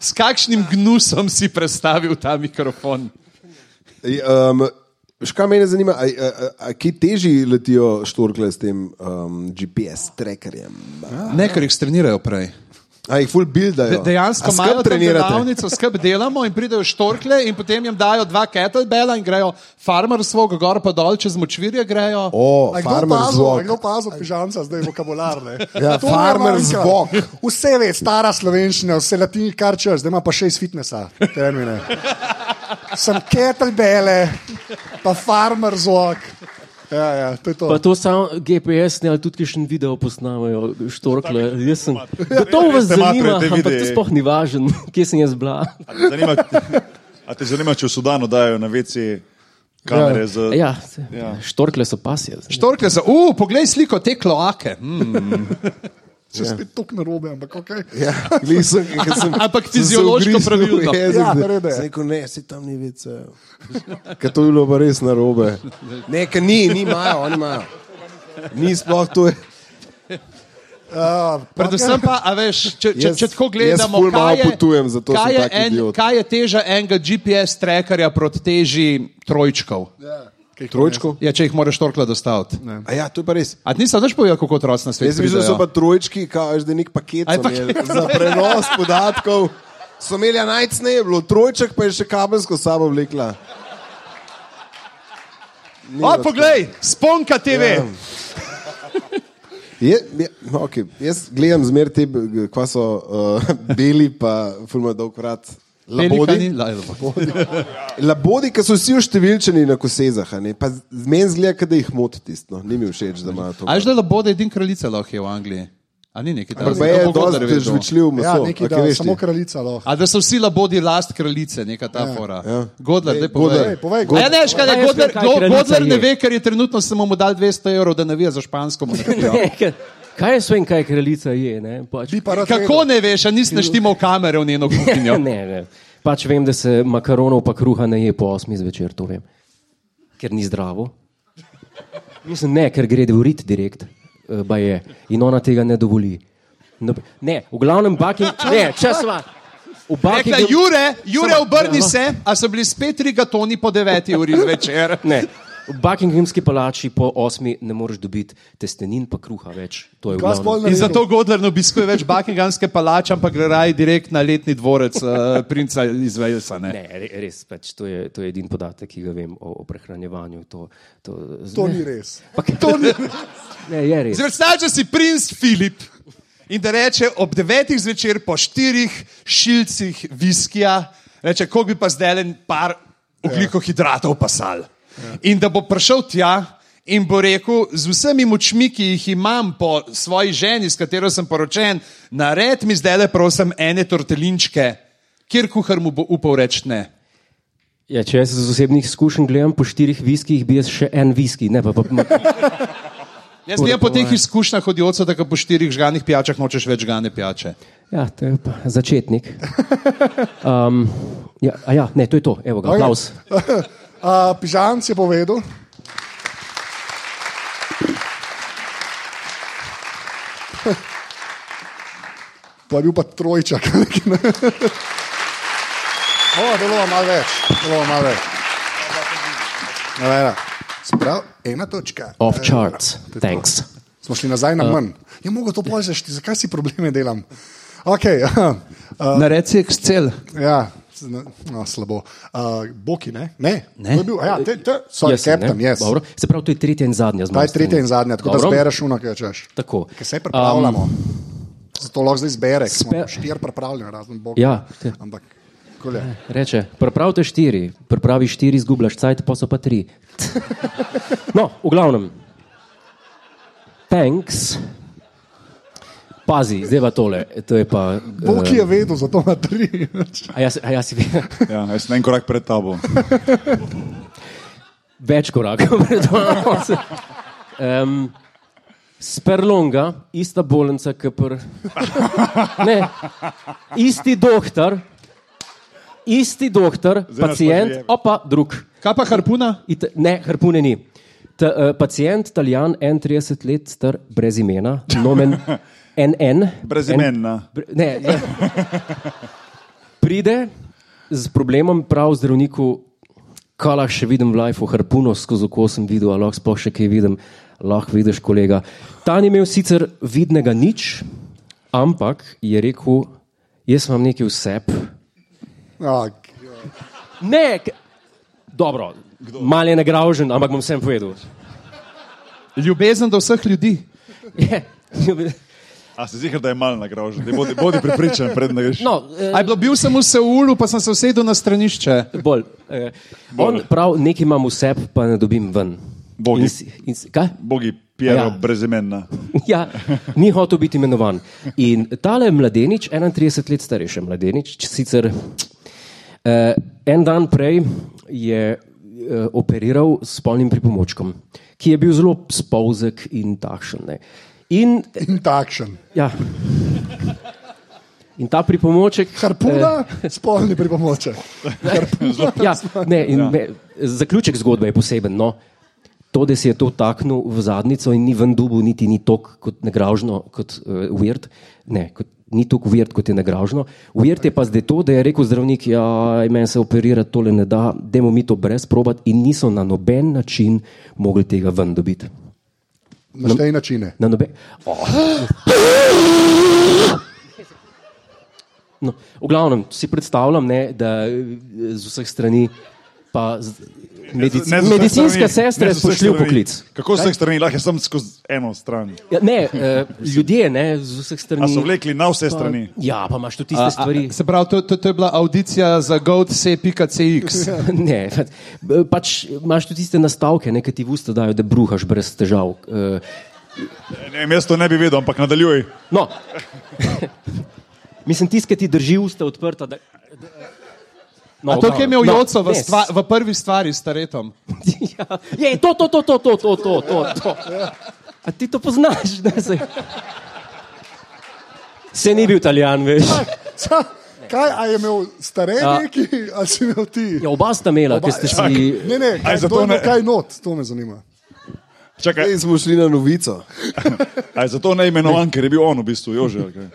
S kakšnim gnusom si predstavil ta mikrofon? Um, Škaj mene zanima, a, a, a, a kje teži letijo štorkle s tem um, GPS trackerjem? Ne, ker jih strenirajo prej. A jih full buildajo? De, dejansko imajo delavnico, skrb delamo in pridejo štorkle in potem jim dajo dva kettlebella in grejo farmer svog gor pa dol čez močvirje grejo. O, A farmer zvok. kdo pazil pižamca, zdaj vokabular. ne? Ja, To farmer zvok. Vse ve, stara slovenščina, vse latini, kar češ, zdaj ima pa še iz fitnesa. termine. Sem kettlebele, pa farmer zvok. Ja, ja, to je to. Pa to samo GPS ne ali tudi kakšen video posnamajo, štorkle. Jaz sem. Gotovo vas zanima, ampak to sploh ni važno, kje sem jaz bila. A te zanima, a te zanima če v Sudanu dajo na vece kamere z. Ja, se- štorkle so pasje. Štorkle so, uh, poglej sliko te kloake. Mm. Če spet tok narobe, ampak ok. Ja, sem, Ampak sem se fiziološko pravilno. jezik, Ja, da- narede. sem rekel, ne, si tam ni vice. Ker to je bilo pa res narobe. Ne, ker ni, ni imajo, oni imajo. Ni sploh to. Je. Uh, Predvsem pa, a veš, če, če, če tako gledamo, kaj je, potujem, kaj, je en, idiot. kaj je teža enega GPS trackerja proti teži trojčkov? Trojčko? Ja, če jih moraš torkla dostaviti. A ja, to je pa res. A ti nisi več povedal, kako otroci na Jaz svetu mislim, da so pa trojčki, da je nek paket imeli za prenos podatkov. So imeli najcneje, bilo trojček, pa je še kabelsko sabo vlekla. Ni O, poglej, sponka TV. Ja. Je, je, no, okay. Jaz gledam zmer te, kva so uh, beli, pa fulma dolg vrat. Labodi, la- labodi ki so vsi oštevilčeni na kosezah, a ne? pa z meni zgleda, da jih moti tisto. Ni mi všeč, da imajo to. A že da labode edin kraljica lahko je v Angliji? A ni neki tam? Ampak pa je dosti žvečljiv meso. Ja, neki, a da, veš samo kraljica lahko. A da so vsi labodi last kraljice, neka ta fora. ja. Godler, daj povej. Godler. Ej, povej, A ja, ne, škaj, Ja, ne, Godler, Godler ne je. ve, ker je trenutno samo mu dal 200 evrov, da navija za špansko monarhijo. Kaj jaz vem, kaj kraljica je? Ne? Pač, Bi pa rad Kako vedel. ne veš, a nisi naštimal kamere v njeno kuhinjo? ne, ne. Pač vem, da se makaronov pa kruha ne je po 8 zvečer, to vem. Ker ni zdravo. Mislim, ne, ker gre urit direkt, eh, ba je. In ona tega ne dovoli. No, ne, v glavnem baking, ne, čas va. V Rekla, Buckingham- Jure, Jure, Samo- obrni se, a so bili spet rigatoni po 9 uri zvečer. Ne, v Buckinghamski palači po 8 ne moreš dobiti testenin pa kruha več. In zato Godler ne obiskuje več Buckinghamske palače, ampak gre raje direkt na letni dvorec uh, princa iz Walesa. Ne? Ne, re- res, pač, to, je, to je edini podatek, ki ga vem o, o prehranjevanju. To, to, To ne, ni res. Pa, to ni ne, je res. Zdaj, Predstavljaj si princ Filip in da reče ob devetih zvečer po štirih šilcih viskija, reče, koliko bi pa zdaj en par ogljikohidratov pasal. In da bo prišel tja in bo rekel, z vsemi močmi, ki jih imam po svoji ženi, s katero sem poročen, nared mi zdaj le prosim ene tortelinčke, kjer kuhar mu bo upal reči ne. Ja, če jaz iz osebnih izkušenj gledam po štirih viskih, bi jaz še en viski. Ne, pa, pa, pa, Jaz vem po teh izkušnjah od Joca, da po štirih žganih pijačah nočeš več žgane pijače. ja, to je pa začetnik. Um, ja, a ja, ne, to je to. Evo ga, aplaus. Uh, Pižamc je povedal. Pa je bil pa trojčak. o, delo malo več, delo malo več. Ena. Sprav, ena točka. Off charts. to je to. Thanks. Smo šli nazaj na manj. Je mogo to požešti, zakaj si probleme delam? Okay, uh, Naredi si Excel. ja, no, slabo. Uh, Boki, ne? Ne, Ne. To je bil, ja, te, te, sorry, sem, Captain, yes. Dobro. Se pravi, to je tretja in zadnja Ta je zmaga. tretja in zadnja, tako da Dobro. zbereš uno, kaj češ. Tako. Ker se pripravljamo. Um, Zato lahko zdaj zbereš. Spe- štir pripravljeni, razen Bog. Ja, te- Ampak, kole. Reče, pripravite štiri, pripravi štiri, izgubljaš cajt, pa so pa tri. No, v glavnem. Thanks. Pazi, zdaj pa tole. To je pa. Bog je vedel, zato ima tri. A jaz, a jaz si Ja, jaz sem en korak pred tabo. več korakov pred mano. Um, Sperlonga, ista bolnica, kot pr... Ne, isti doktor, isti doktor, Zdaj pacijent, opa, drug. Kaj pa harpuna? Ita, ne, harpune ni. Ta, uh, pacijent, italijan, 31 let star, brez imena, nomen NN. Brezimenna. Bre- Ne, ne. Pride z problemom, prav zdravniku, kaj lahko še vidim v lifeu, harpuno skozi oko sem videl, ali lahko sploh še kaj vidim, lahko vidiš, kolega. Ta ni imel sicer vidnega nič, ampak je rekel, jaz imam nekaj vseb. Ah, Ne, dobro, mal je nagražen, ampak bom vsem povedal. Ljubezen do vseh ljudi. Je, A se zihar, da je mal nagražen, da bodi, bodi pripričan, predno greš. no, eh, Aj, bilo, bil sem v Seulu, pa sem se usedel na stranišče. bolj. Eh, on prav, nekaj imam vseb, pa ne dobim ven. Bogi. In, si- in, si- kaj? Bogi, Piero, Ja. ja. brezimenna. Ja, ni hotel biti imenovan. In tale mladenič, 31 let starejši mladenič, sicer uh, en dan prej je uh, operiral s polnim pripomočkom, ki je bil zelo spolzek in takšen. Ne. In, in takšen. ja, in ta pripomoček. Harpuna, eh. spolni pripomoček. Ja, ne, in ja. me, zaključek zgodbe je poseben. No. To, da si je to taknil v zadnico in ni ven dubu, niti ni tako kot negražno, kot uh, weird. Ne, kot, ni tako weird, kot je negražno. Weird je pa zdaj to, da je rekel zdravnik, ja, meni se operirati tole ne da, da mu mi to brez probat in niso na noben način mogli tega ven dobiti. Na štej načine. Na noben. Oh. No, v glavnem si predstavljam, ne, da eh, z vseh strani, pa z, medic, Ne medicinske strani, sestre vseh spoštljiv strani. poklic. Kako z vseh strani, lahko sem skozi eno stran. Ja, ne, eh, ljudje ne, z vseh strani. A so vlekli na vse pa, strani. Ja, pa imaš tudi tiste A, stvari. a, se pravi, to, to, to je bila audicija za goat.cx. Ne, pač imaš tudi tiste nastavke, ne, ki ti v usta dajo, da bruhaš brez težav. Eh, Ne, jaz to ne bi vedel, ampak nadaljuj. No, mislim, tisti, ki ti drži usta odprta. Da, no, A to, ki je imel no, Joco v, ne, stva, v prvi stvari s taretom. ja, je, to, to, to, to, to, to, to, to, to. A ti to poznaš? Ne, se... se ni bil italijan, veš. Kaj, a je imel stare neki, ali si imel ti? Ja, oba sta imela, ker ste si. Ne, ne, kaj, zato to je ne- kaj not, to me zanima. Čakaj, Zdaj smo šli na novico. aj zato ne imenovan, ker je bil on v bistvu Jože. ali kaj?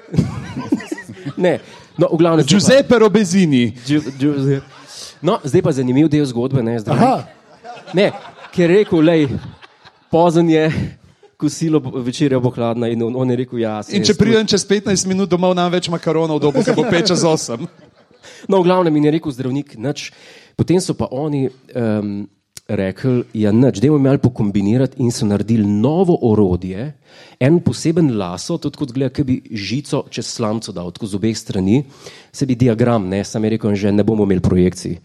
Ne, no, v glavnem. pa- Giuseppe Robezini. Giu- Giuseppe. No, zdaj pa zanimiv del zgodbe. Ne, zdaj, ne ker je rekel, lej, pozen je, kosilo bo- večerja bo hladna in on, on je rekel, ja. se In je če pridem čez 15 minut domov, nam več makaronov, dobo, ker bo 5 čez 8. No, v glavnem in je rekel zdravnik, nič. Potem so pa oni um, rekli, ja, nič, dajmo malo pokombinirati in so naredili novo orodje, en poseben laso, tudi kot gleda, ki bi žico čez slamco dal, tako z obeh strani, se bi diagram, ne, sam je rekel, že ne bomo imeli projekcij.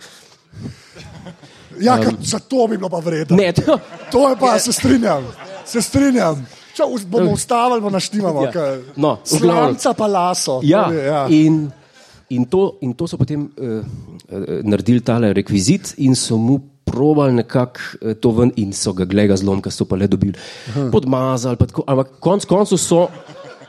Ja, um, za to bi bilo pa vredno. Ne, to, To je pa, se strinjam, se strinjam. Če bomo ustavili, bomo naštimamo. Ja. No. Slanca pa laso. to Ja, je, ja. in, in, to, in to so potem uh, uh, naredili tale rekvizit in so mu probali nekako uh, to ven in so ga glega zlomka, so pa le dobili podmazali. pa tako, Ampak konc koncev so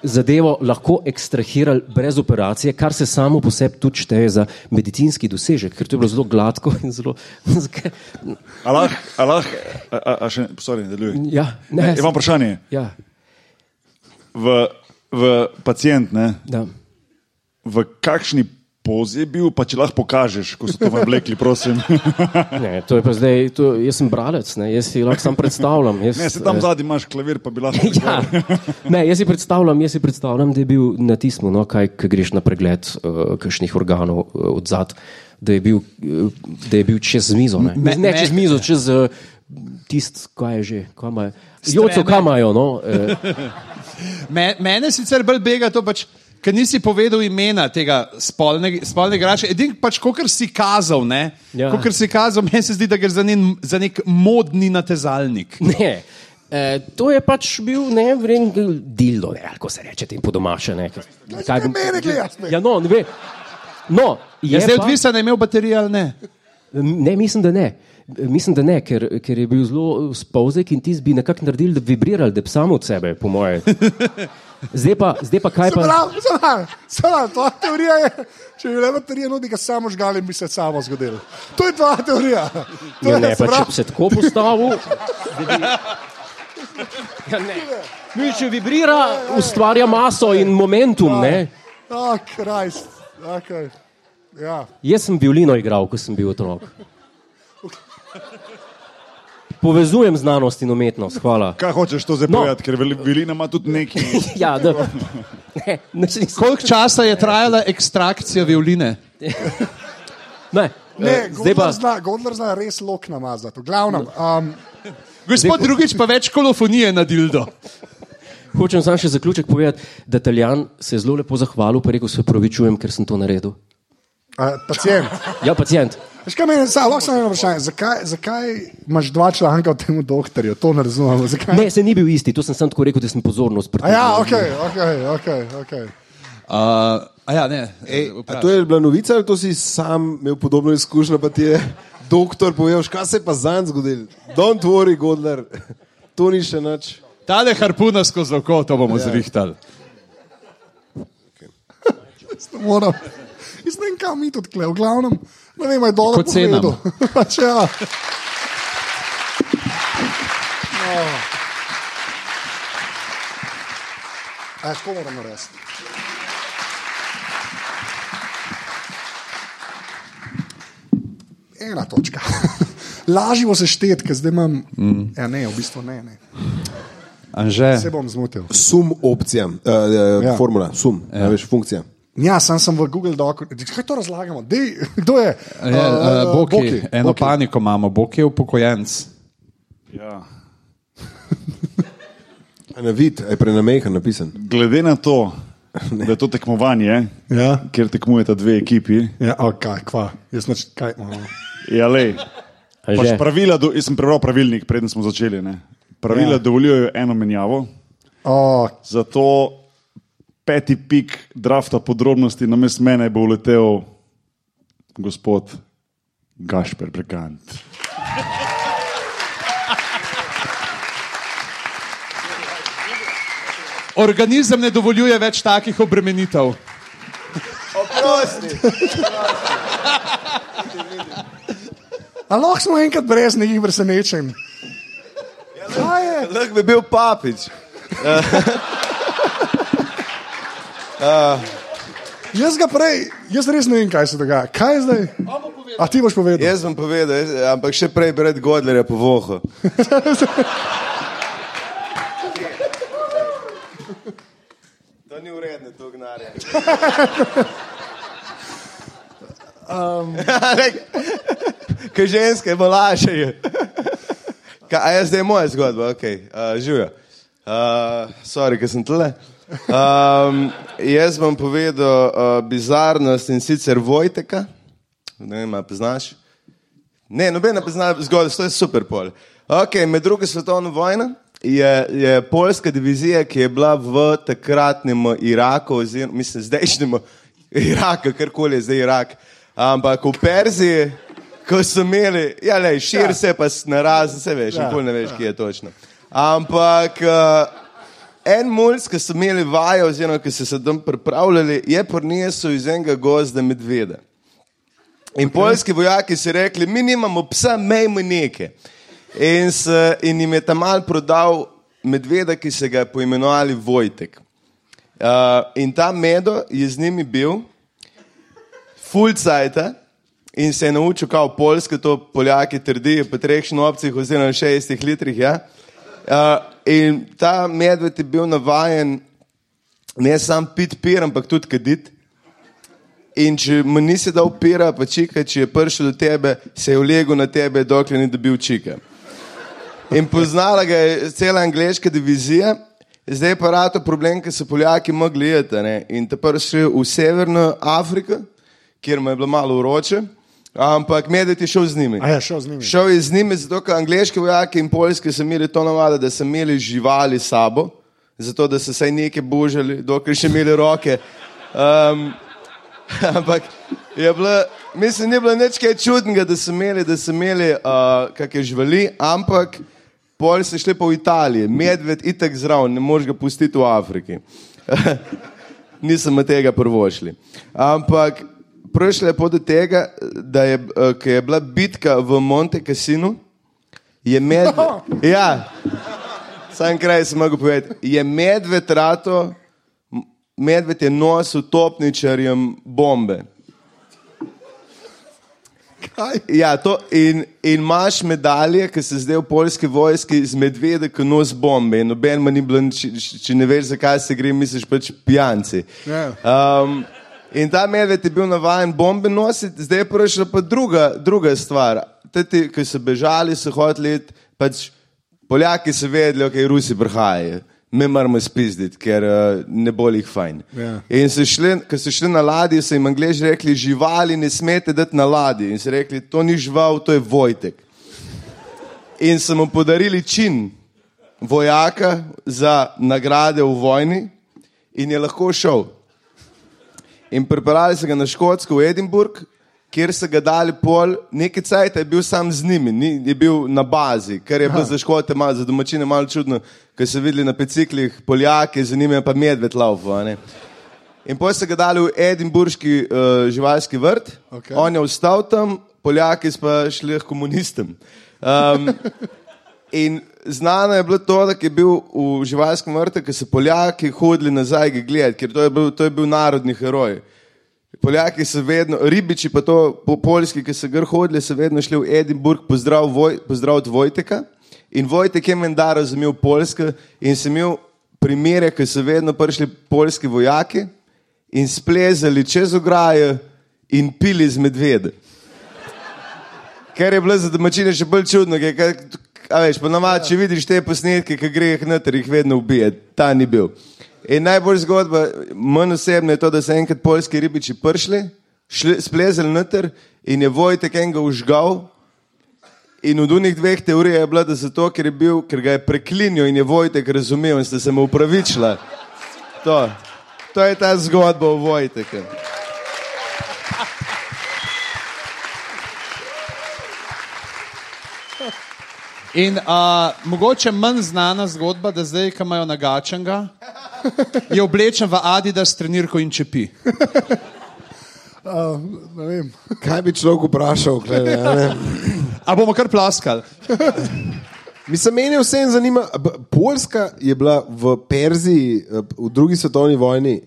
zadevo lahko ekstrahirali brez operacije, kar se samo po sebi tudi šteje za medicinski dosežek, ker to je bilo zelo gladko in zelo. Allah, Allah, a, a, a še, sorry, nadaljuj. ja, ne, Ne, imam vprašanje. ja, V, v pacient, ne, da. v kakšni pozi je bil, pa če lahko pokažeš, ko so to vam vlekli, prosim. Ne, to je pa zdaj, to, jaz sem bralec, ne, jaz si lahko sam predstavljam. Jaz, Ne, se tam eh, zadnji imaš klavir, pa bi lahko. Ja. Ne, jaz si predstavljam, jaz si predstavljam, da je bil na tistem, no, kaj ko greš na pregled uh, kakšnih organov uh, od zad, da je bil, uh, da je bil čez mizo. Ne, Me- ne me- čez mizo, čez uh, tist, kaj je že, kaj imajo. Joco, kaj imajo, no? Uh, Me, mene sicer bolj bega to, pač, ker nisi povedal imena tega spolnega, spolnega igrača. Edin pač, kot si kazal, ne. Ja. Kot si kazal, meni se zdi, da gre za, nen, za nek modni natezalnik. ne. E, to je pač bil ne vem, dildo, ne, ali kako se reče, tem po domače. Ne, kaj, bi mene gledaš, ne? Ja, no, ne ve. No, je Je zdaj odvisno, da je imel baterijo ali ne. Ne, mislim, da ne. Mislim, da ne, ker, ker je bil zelo spolzek in ti bi nekako naredili, da bi vibrirali, da bi samo od sebe, po moje. Zdaj pa, zdaj pa kaj pa. Prav, samo, to teorija je, če bi bile baterije, no bi ga samo žgali bi se samo zgodilo. To je tvoja teorija. To Ja, je, ne, se pa če pravi, bi se tako postavil. da Bi... Ja, ne. Mi, če vibrira, ustvarja maso in momentum. Ne? Oh, Krist. Okay. Ja. Jaz sem violino igral, ko sem bil otrok. Povezujem znanost in umetnost, hvala. Kaj hočeš to zdaj No. povedati, ker veli- velina ima tudi neki. Ja, da, ne, ne, Koliko časa je trajala ekstrakcija violine? ne, Ne, eh, zdaj Godler pa. zna, Godler zna res lok namazati. V glavnem, um, Gospod drugič pa več kolofonije na dildo. Hočem samo še zaključek povedati, da Italijan se je zelo lepo zahvalil, pa rekel, se opravičujem, ker sem to naredil. Uh, pacient. Ja, pacijent. Veš kaj meni, sa, lahko samo eno vprašanje. Zakaj, zakaj imaš dva članka o tem doktorju? To ne razumem. Zakaj? Ne, se ni bil isti, to sem samo tako rekel, da sem pozornost A ja, ok, ok, ok. okay. Uh, a ja, ne. Ej, a to je bila novica ali to si sam imel podobno izkušnjo, pa ti je doktor povedal, kaj se je pa zanj zgodilo. Don't worry, Godler, to ni še nič. Tale harpuna skozi oko, to bomo ja. zrihtali. Ne Moram. Jaz ne vem, kam mi tudi kle. V glavnem, ne vem, je dobro. Kot povedal. Pač ja. Oh. Tako moram narediti. Ena točka. Lažje se šteti, ker zdaj imam. Mm. Ja, ne, v bistvu ne. ne. Anže. Se bom zmotil. Sum opcija, uh, uh, Ja. ja. formula, sum, ja. veš, funkcija. Ja, sam sem v Google Docu. Kaj to razlagamo? Dej, kdo je? Je, uh, Boki, Boki, eno Boki. paniko imamo, Bog je upokojenc. Ja. Na vid, je prenamehan napisan. Glede na to, da je to tekmovanje, Ja. kjer tekmujeta dve ekipi, Ja, okay, kva. Jaz neč, kaj, oh. je le. Pač pravila, do, jaz sem prebral pravilnik, preden smo začeli. Ne? Pravila Ja. ja. dovoljujejo eno menjavo, oh, zato peti pik drafta podrobnosti na mest mene bo uletel gospod Gašper Bregant. organizem ne dovoljuje več takih obremenitev. A lahko smo enkrat brez nekih presenečenj. Kaj je? Lahko bi bil papič. Jaz ga prej, jaz res ne vem, kaj se dogaja. Kaj je zdaj? A ti boš povedal? Jaz bom povedal, jaz, ampak še prej bi rad Godlerja po vohu. To ni uredno, to gnare. Um. Kaj ženske bolašajo. Kaj, a je zdaj moja zgodba, ok, uh, živijo. Uh, sorry, ker sem tle. Um, jaz bom povedal uh, bizarnost in sicer Vojteka. Ne vem, a poznaš. Ne, nobena pozna zgodbo, to je super pol. Okay, med drugo svetovno vojno je, je poljska divizija, ki je bila v takratnem Iraku, oziroma mislim, zdajšnjem Iraku, karkoli je zdaj Irak, ampak v Perziji, ko so imeli, ja, le, šir se pa narazen, se veš, Ja, nikoli ne veš, kje je točno. Ampak uh, en mulj, ki so imeli vajo, oziroma ki so se tam pripravljali, je prinesel iz enega gozda medveda. In okay. poljski vojaki so rekli, mi nimamo psa, mejmo neke. In, se, in jim je tam mal prodal medveda, ki se ga je poimenovali Vojtek. Uh, in ta medo je z njimi bil, fulcajta, in se je naučil kao polske, to poljaki trdijo po treh šnopcih oziroma šestih litrih. Ja? Uh, in ta medved je bil navajen ne samo pit pir, ampak tudi kaditi. In če mu nisi dal pira, pa čika, če je prišel do tebe, se je ulegel na tebe, dokler ni dobil čika. In poznala ga je cela angliška divizija, zdaj pa rato problem, ker so Poljaki mogli ne. In te prišli v Severno Afriko, kjer mu je bilo malo vroče, ampak medved je šel z njimi. A je šel z njimi. Šel je z njimi, zato ker angliški vojaki in poljski so imeli to navado, da so imeli živali s sabo, zato da so se nekaj božali, dokler še imeli roke. Um, ampak je bilo, mislim, ni bilo nič kaj čudnega, da so imeli, da so imeli uh, kakšne živali, ampak pol so šli pa v Italiji, medved itek zraven, ne moreš ga pustiti v Afriki. Nisem tega prvošli. Ampak prišlo je pa do tega, da je, ko je bila bitka v Monte Cassinu, je medved. Ja, sam kraj sem mogel povedati. Je medved rato, medved je nosil topničarjem bombe. Kaj? Ja, to, in, in imaš medalje, ki se zdaj v polski vojski z medvede, ki nos bombe. In noben manj ni bilo, če, če ne veš, zakaj se gre, misliš pač pijanci. Ja. Um, in ta medved je bil navaden bombe nositi, zdaj je prišla pa druga, druga stvar. Teti, ki so bežali, so hoteli, pač Poljaki so vedeli, da okay, Rusi prihajajo. Mi moramo spizditi, ker uh, ne bo jih fajn. Ja. In so šli, ko so šli na ladji, so jim angliži rekli, živali ne smete dati na ladji. In so rekli, to ni žival, to je Vojtek. In so mu podarili čin vojaka za nagrade v vojni in je lahko šel. In pripeljali so ga na Škotsko, v Edinburgh, kjer so ga dali pol, nekaj cajt je bil sam z njimi, ni, je bil na bazi, kar je bilo za Škote, malo, za domačine malo čudno, ker so videli na biciklih Poljake, za njimi pa medved laufal. In potem so ga dali v Edinburški uh, živalski vrt, Okej. on je ostal tam, Poljaki pa šli k komunistom. Um, In znano je bilo to, da je bil v živalskem vrtu, ki so Poljaki hodili nazaj gledati, ker to je bil, to je bil narodni heroj. Poljaki so vedno, ribiči pa to po poljski, ki so gr hodili, so vedno šli v Edinburgh pozdrav, voj, pozdraviti Vojteka. In Vojtek je menda razumel poljsko in sem imel primere, ki so vedno prišli poljski vojaki in splezali čez ograjo in pili z medvede. Ker je bilo za domačine še bolj čudno, ker, veš, ponovadi, če vidiš te posnetke, ki gre jih noter, jih vedno ubije, ta ni bil. In najbolj zgodba, manj osebno je to, da so enkrat polski ribiči prišli, šli, splezali noter in je Vojtek enega užgal. In v unih dveh teorijah je bilo, da zato, ker, je bil, ker ga je preklinil in je Vojtek razumel in ste se mu upravičila. To, to je ta zgodba o Vojteku. In uh, mogoče manj znana zgodba, da zdaj, ko imajo nagačenga, je oblečen v Adidas, trenirko in čepi. Uh. Kaj bi človek vprašal? Klede, a ne? A bomo kar plaskali? Mislim, meni vse zanima. Poljska je bila v Perziji eh, v drugi svetovni vojni.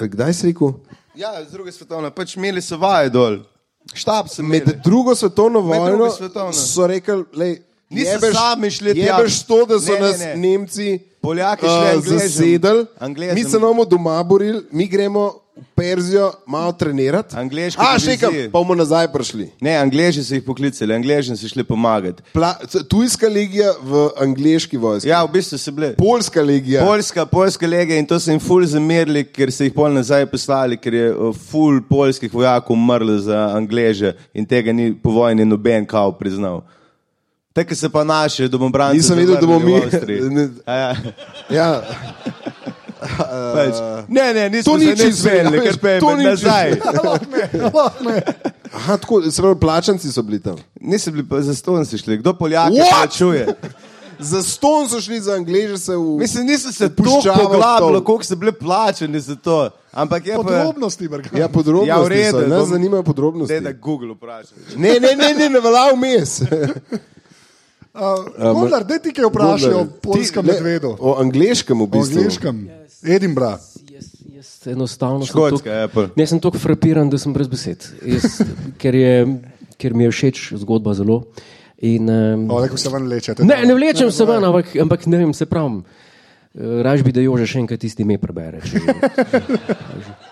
Eh, Kdaj si rekel? Ja, z druge svetovne, pač imeli so vaje dol. Štab sem Med imel. drugo svetovno Med vojno drugo svetovno. so rekli, da Niso sami šli tja. Jebeš to, da so Ne, ne, nas ne. Nemci Poljaki Anglezom. zasedli, Anglezom. mi se bomo doma borili, mi gremo v Perzijo malo trenirati. Angleške A, še kam, pa bomo nazaj prišli. Ne, Angleži so jih poklicali, Angleži so šli pomagati. Pla, tujska legija v angliški vojski. Ja, v bistvu so bili. Poljska legija. Poljska, poljska lega in to so jim ful zamerili, ker so jih pol nazaj poslali, ker je uh, ful poljskih vojakov umrlo za Angleže in tega ni po vojni noben kao priznal. Tako se pa naše domobranci. Nisem vedel, da bomo mi- Ne. Ja. Ja. Pač. Ne, ne, To ni nič ja, ker pejme to ni nazaj. Aha, tako, se pravi, plačanci so bili tam. Niso bili pa za ston si šli, kdo Poljake What? plačuje. Za ston so šli za Angleže se v. Mislim, niso se poglabljali, to. koliko so bili plačani za to. Ampak je pa... Podrobnosti, Brga. Ja, podrobnosti. Ja, v redu, so, Nas bom- zanimajo podrobnosti. Daj, da Google vprašaj. Ne, ne, ne, ne, ne velja vmes. Uh, Gondar, daj ti kaj vprašaj o polskem ne, medvedu. O angliškem v O bistvu. angliškem. Edinburgh. Jaz, jaz enostavno sem Škotska, tok- ja, pol. Ne, sem tako frapiran, da sem brez besed. Jaz, ker, je, ker mi je všeč zgodba zelo. In, um, O, neko se ven lečete. ne, ne vlečem se ven, ampak, ampak ne vem, se pravim. eh, Raž bi, da Jože še enkrat tisti ime prebere.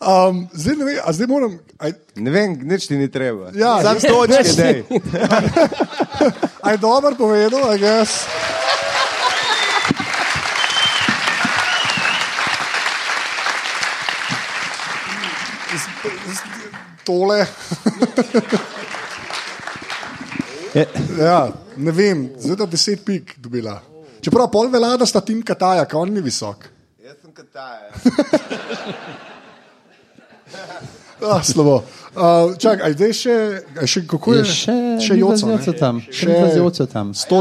Um, zdaj ne vem, a zdaj moram. Aj, Ne vem, nič ti ni treba. Ja, Sam jaz- točke, dej. aj dobro povedal, a jaz. Tole. ja, ne vem, zdaj da deset pik dobila. Čeprav pol velja, da sta tim Kataja, ka on ni visok. Jaz sem kataja. Ah, slabo. Uh, čak, aj zdaj še, aj še kako je? še joco. ne? tam. Še Še joco tam. Sto,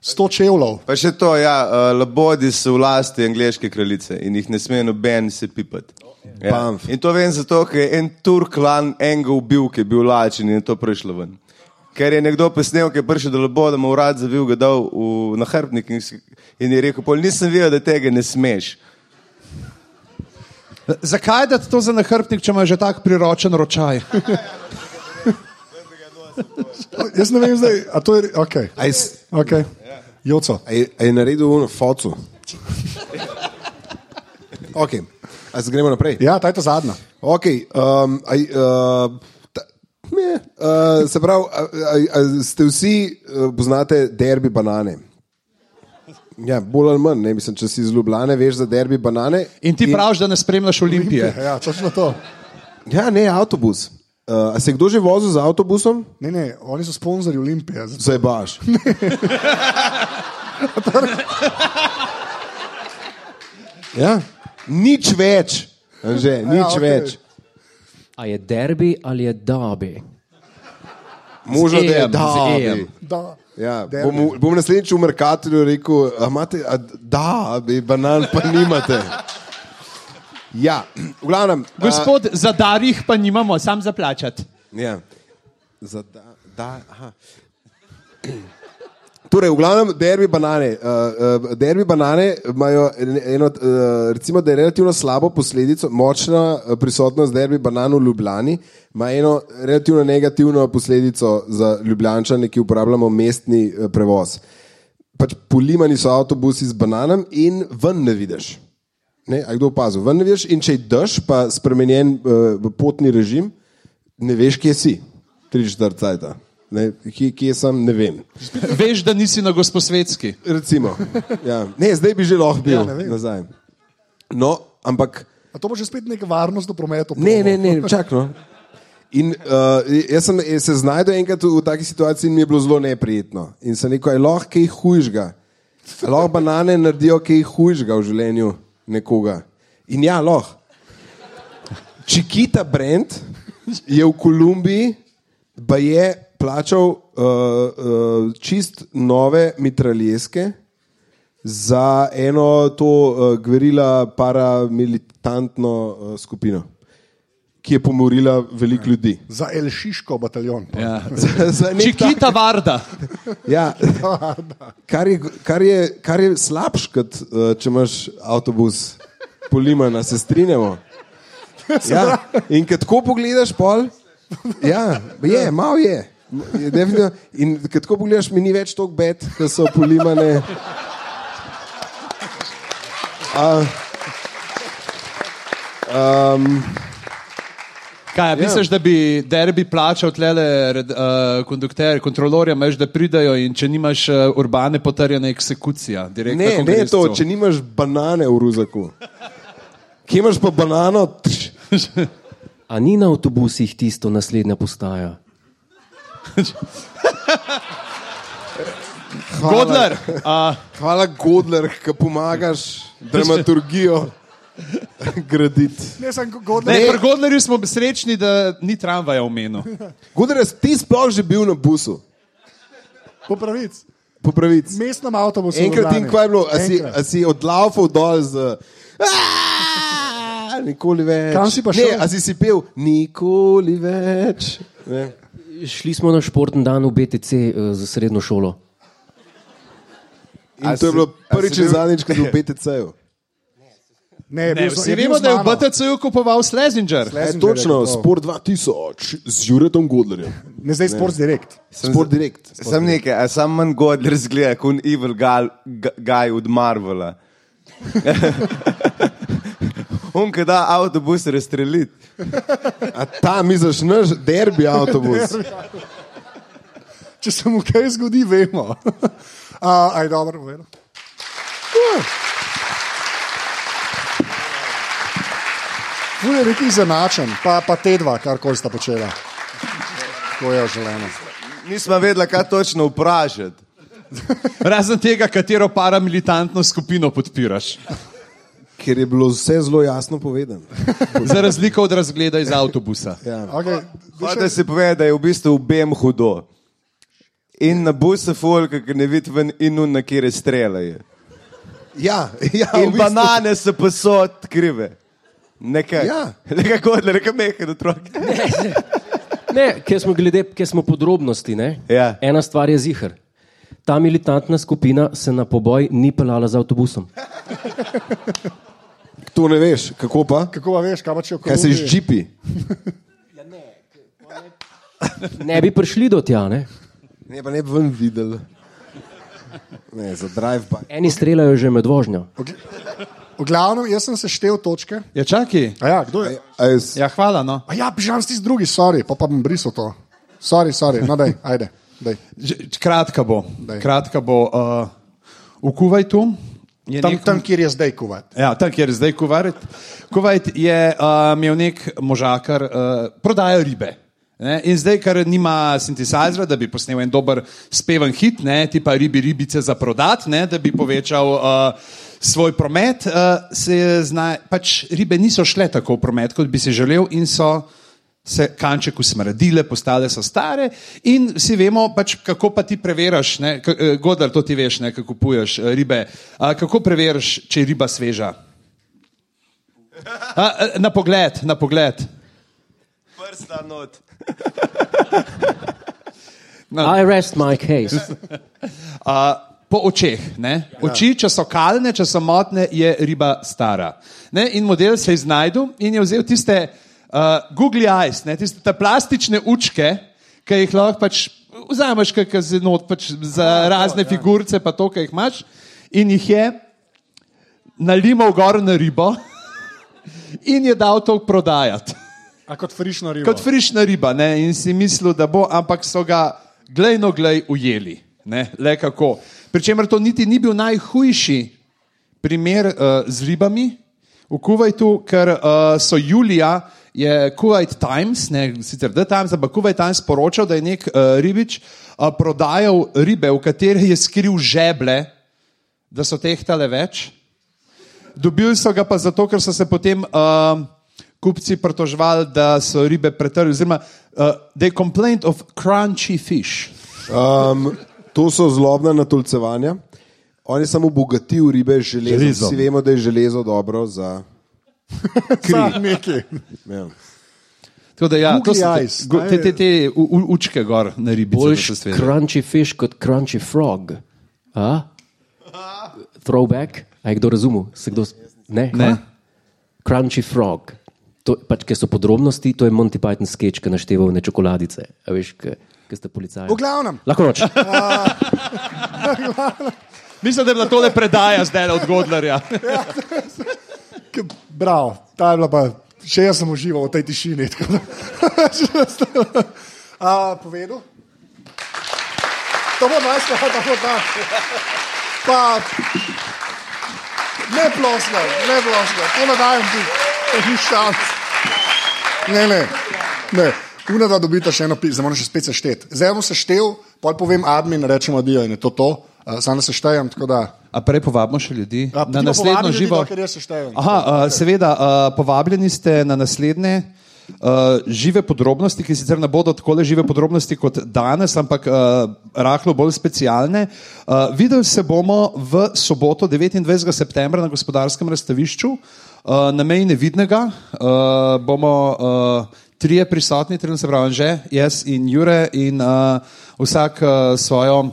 sto čevlov. Pa še to, ja, uh, labodi so v lasti angleške kraljice in jih ne sme noben se pipati. Ja. Bamf. In to vem zato, ker je en Turk lan enega ubil, ki je bil lačen in je to prišlo ven. Ker je nekdo posnel, ki je prišel do laboda, mu urad zavil ga dal v nahrbnik in, si- in je rekel, pol nisem vedel, da tega ne smeš. Zakaj da to za nahrbtnik, če ima že tak priročen ročaj? Jaz ne vem zdaj, a to je. Okay. A je, Okay. Joco. a je, a je naredil uno focu? Ok, a se gremo naprej? Ja, ta je ta zadnja. Okay, um, aj, uh, ta, ne, uh, se pravi, a, a, a ste vsi uh, poznate derbi banane? Ja, bolj ali manj, ne, mislim, če si iz Ljubljane, veš za derbi banane. In ti praviš, da ne spremljaš Olimpije. Ja, točno to. Ja, ne, avtobus. Uh, a se je kdo že vozil z avtobusom? Ne, ne, oni so sponzorji Olimpije. zato- Zdaj baš. ja, nič več, že, nič okej. okay. več. A je derbi ali je derbi? Možno, da je z da. Ja, bom, bom naslednjič v Merkatorju rekel, a imate, a, da, bi banan pa nimate. Ja, v glavnem. a, Gospod, za darih pa nimamo, sam zaplačati. Ja. Za da, da, aha. Torej, v glavnem, derbi banane. Uh, uh, derbi banane imajo en- eno, uh, recimo, da je relativno slabo posledico, močna prisotnost derbi banan v Ljubljani, ima eno relativno negativno posledico za Ljubljančane, ki uporabljamo mestni prevoz. Pač polimani so avtobusi z bananami in ven ne vidiš. Ne, a kdo opazil? Ven ne vidiš, in če dež, pa spremenjen uh, potni režim, ne veš, kje si. Tri četrt cajta. Ne, kje, kje sem, ne vem. Veš, da nisi na gosposvetski. Recimo. Ja. Ne, zdaj bi že lahko bil Ja, ne vem. nazaj. No, ampak A to bo že spet neka varnost do prometa. ne, ne, ne, čak no. In uh, jaz sem se znašel enkrat v taki situaciji in mi je bilo zelo neprijetno. In sem rekel, je lahko kaj hujšega. Lahko banane naredijo kaj hujšega v življenju nekoga. In ja, lahko. Čikita Brand je v Kolumbiji, pa je plačal uh, uh, čist nove mitraljeske za eno to uh, gverila paramilitantno uh, skupino, ki je pomorila veliko ljudi. Za El Šiško bataljon. Ja. Za- za Čikita Varda. Ja, kar, je, kar, je, kar je slabš, kot uh, če imaš avtobus polimana, se strinjamo. Ja. In ko tako pogledaš, pol, ja, je, malo je. In ko tako pogledaš, mi ni več toliko bed, da so polimane. A, um, Kaj, ja. misliš, da bi derbi plačal tlele uh, kondukterje, kontrolorje, meš, da pridajo in če nimaš uh, urbane potrjene eksekucija? ne, ne to, če nimaš banane v ruzaku. Kje imaš pa banano? Tš, A ni na avtobusih tisto naslednja postaja? Godler, uh, Hvala, Godler, ki pomagaš dramaturgijo graditi. Ne, sem ne, godler. pri Godlerju smo srečni, da ni tramvaja v menu. Godler, ti sploh že bil na busu, Po pravici. po pravici. Mestnem avtobusu. Enkrat in kva je bilo, a si, a si odlaufal dol z. "Aaaa!" Nikoli več. Kam si pa Ne, šel? a si si pel, nikoli več. Ne. Šli smo na športen dan v BTC uh, za srednjo šolo. In A to je bilo prvič in bil- zadnjič, ko je bil v BTC-ju. Ne, Ne, bil sem- vsi vemo, da je v. BTC-ju kupoval Slezinger. E, Messenger je točno. Sport 2000 z Juretom Godlerjem. Ne, zdaj Sports Direct. Sport direkt. Sem nekaj, a sam manj godler zgleda kot evil guy od Marvela. On, ki da avtobus razstreliti. A ta misliš, naš derbi avtobus. Če se mu kaj zgodi, vemo. Uh, aj dobro, povedal. Ful je neki zanačen, pa, pa te dva, kar koli sta počela. To je želeno. Nismo vedeli, kaj točno vprašati. Razen tega, katero paramilitantno skupino podpiraš. Ker je bilo vse zelo jasno povedano. Za razliko od razgleda iz avtobusa. Ja. Okay, Da se pove, da je v bistvu obem hudo. In na busu folka, ki ne vidi ven, in un na kjer streljajo. Ja, ja, In v bistvu. banane so pa so odkrive. Nekaj. Ja. Nekaj godler, nekaj mehen otrok. Ne, ker smo, glede, ker smo podrobnosti. Ne? Ja. Ena stvar je zihar. Ta militantna skupina se na poboj ni peljala z avtobusom. To ne veš, kako pa? kako pa veš, kaj pa če v Kaj se z džipi? Ne bi prišli do tja. Ne? Ne, pa ne bi ven videl. Ne, za drive-by. Eni streljajo že med vožnjo. V glavnem, jaz sem seštel točke. Ja, čakaj. A ja, kdo je? A jaz- Ja, hvala. No. A ja, pižam si z drugi, sorry, pa, pa bom brisal to. Sorry, sorry, no daj, ajde. Daj. Kratka bo. Daj. Kratka bo uh, v Kuvajtu. Tam, nek- tam, kjer je zdaj kuvat. Ja, tam, kjer je zdaj Kuvajt. Kuvajt je uh, imel nek možakar, uh, prodaja ribe. Ne? In zdaj, ker nima sintesajzera, da bi posnel en dober speven hit, ne? tipa ribi, ribice za prodat, ne? da bi povečal uh, svoj promet, uh, se je zna, pač ribe niso šle tako v promet, kot bi si želel, in so se kanček usmrdile, postale so stare. In vsi vemo, pač, kako pa ti preveriš, ne? Eh, Godar, to ti veš, ne? kako kupuješ eh, ribe. A, kako preveriš, če je riba sveža? A, eh, na pogled, na pogled. Prsta not. I rest my case. A, po očeh. Ne? Oči, če so kalne, če so motne, je riba stara. Ne? In model se je znašel in je vzel tiste uh, Google Eyes, ne? tiste te plastične učke, ki jih lahko pač vzameš, kaj se not pač za razne figurice, pa to, kaj jih imaš, in jih je nalimal gor na ribo in je dal to prodajati. A kot frišno ribo. Kot frišna riba, ne? in si mislil, da bo, ampak so ga glejno glej ujeli. Ne? Le kako. Pričemer to niti ni bil najhujši primer uh, z ribami v Kuwaitu, ker uh, so julija. Je Kuwait Times, ne sicer The Times, ampak Kuwait Times poročal, da je nek uh, ribič uh, prodajal ribe, v katere je skril žeble, da so tehtale več. Dobili so ga pa zato, ker so se potem uh, kupci pritoževali, da so ribe pretrli. Oziroma, uh, they complained of crunchy fish. Um, to so zlobna natolcevanja. On je samo obogatil ribe z železom. Železo. Vsi vemo, da je železo dobro za. Nekaj. Ja. Tako da, ja, to so te, go- te, te, te u- u- učke gor na ribici. da Boljš se sveda. crunchy fish kot crunchy frog. A? Throwback? A je kdo razumel? Se kdo... Ne? Ne. Crunchy frog. To, pač, ker so podrobnosti, to je Monty Python sketch, ki našteval ne čokoladice. A veš, ki ste policaji. V glavnem. Lahko noč. Mislim, da je bila tole predaja zdaj od Godlerja. Bravo, ta je bila pa, še jaz sem užival v tej tišini. A, povedal? To bo najslabše, da bo ta. Pa, ne plosno, ne plosno, to ne dajem ti, ni šans. Ne, ne, ne. Una da dobita še eno zdaj moram še spet sešteti. Zdaj bom seštel, pol povem admin, rečemo adijo in je to to. Uh, Sam da seštejem, tako da. A prej povabimo še ljudi A, na naslednjo ljudi, živo. seštejem. Aha, uh, seveda, uh, povabljeni ste na naslednje uh, žive podrobnosti, ki sicer ne bodo tako žive podrobnosti kot danes, ampak uh, rahlo bolj specialne. Uh, videli se bomo v soboto, 29. septembra, na gospodarskem razstavišču uh, na meji nevidnega. Uh, bomo uh, trije prisotni, trenutno se pravi, že jaz in Jure, in uh, vsak uh, svojo.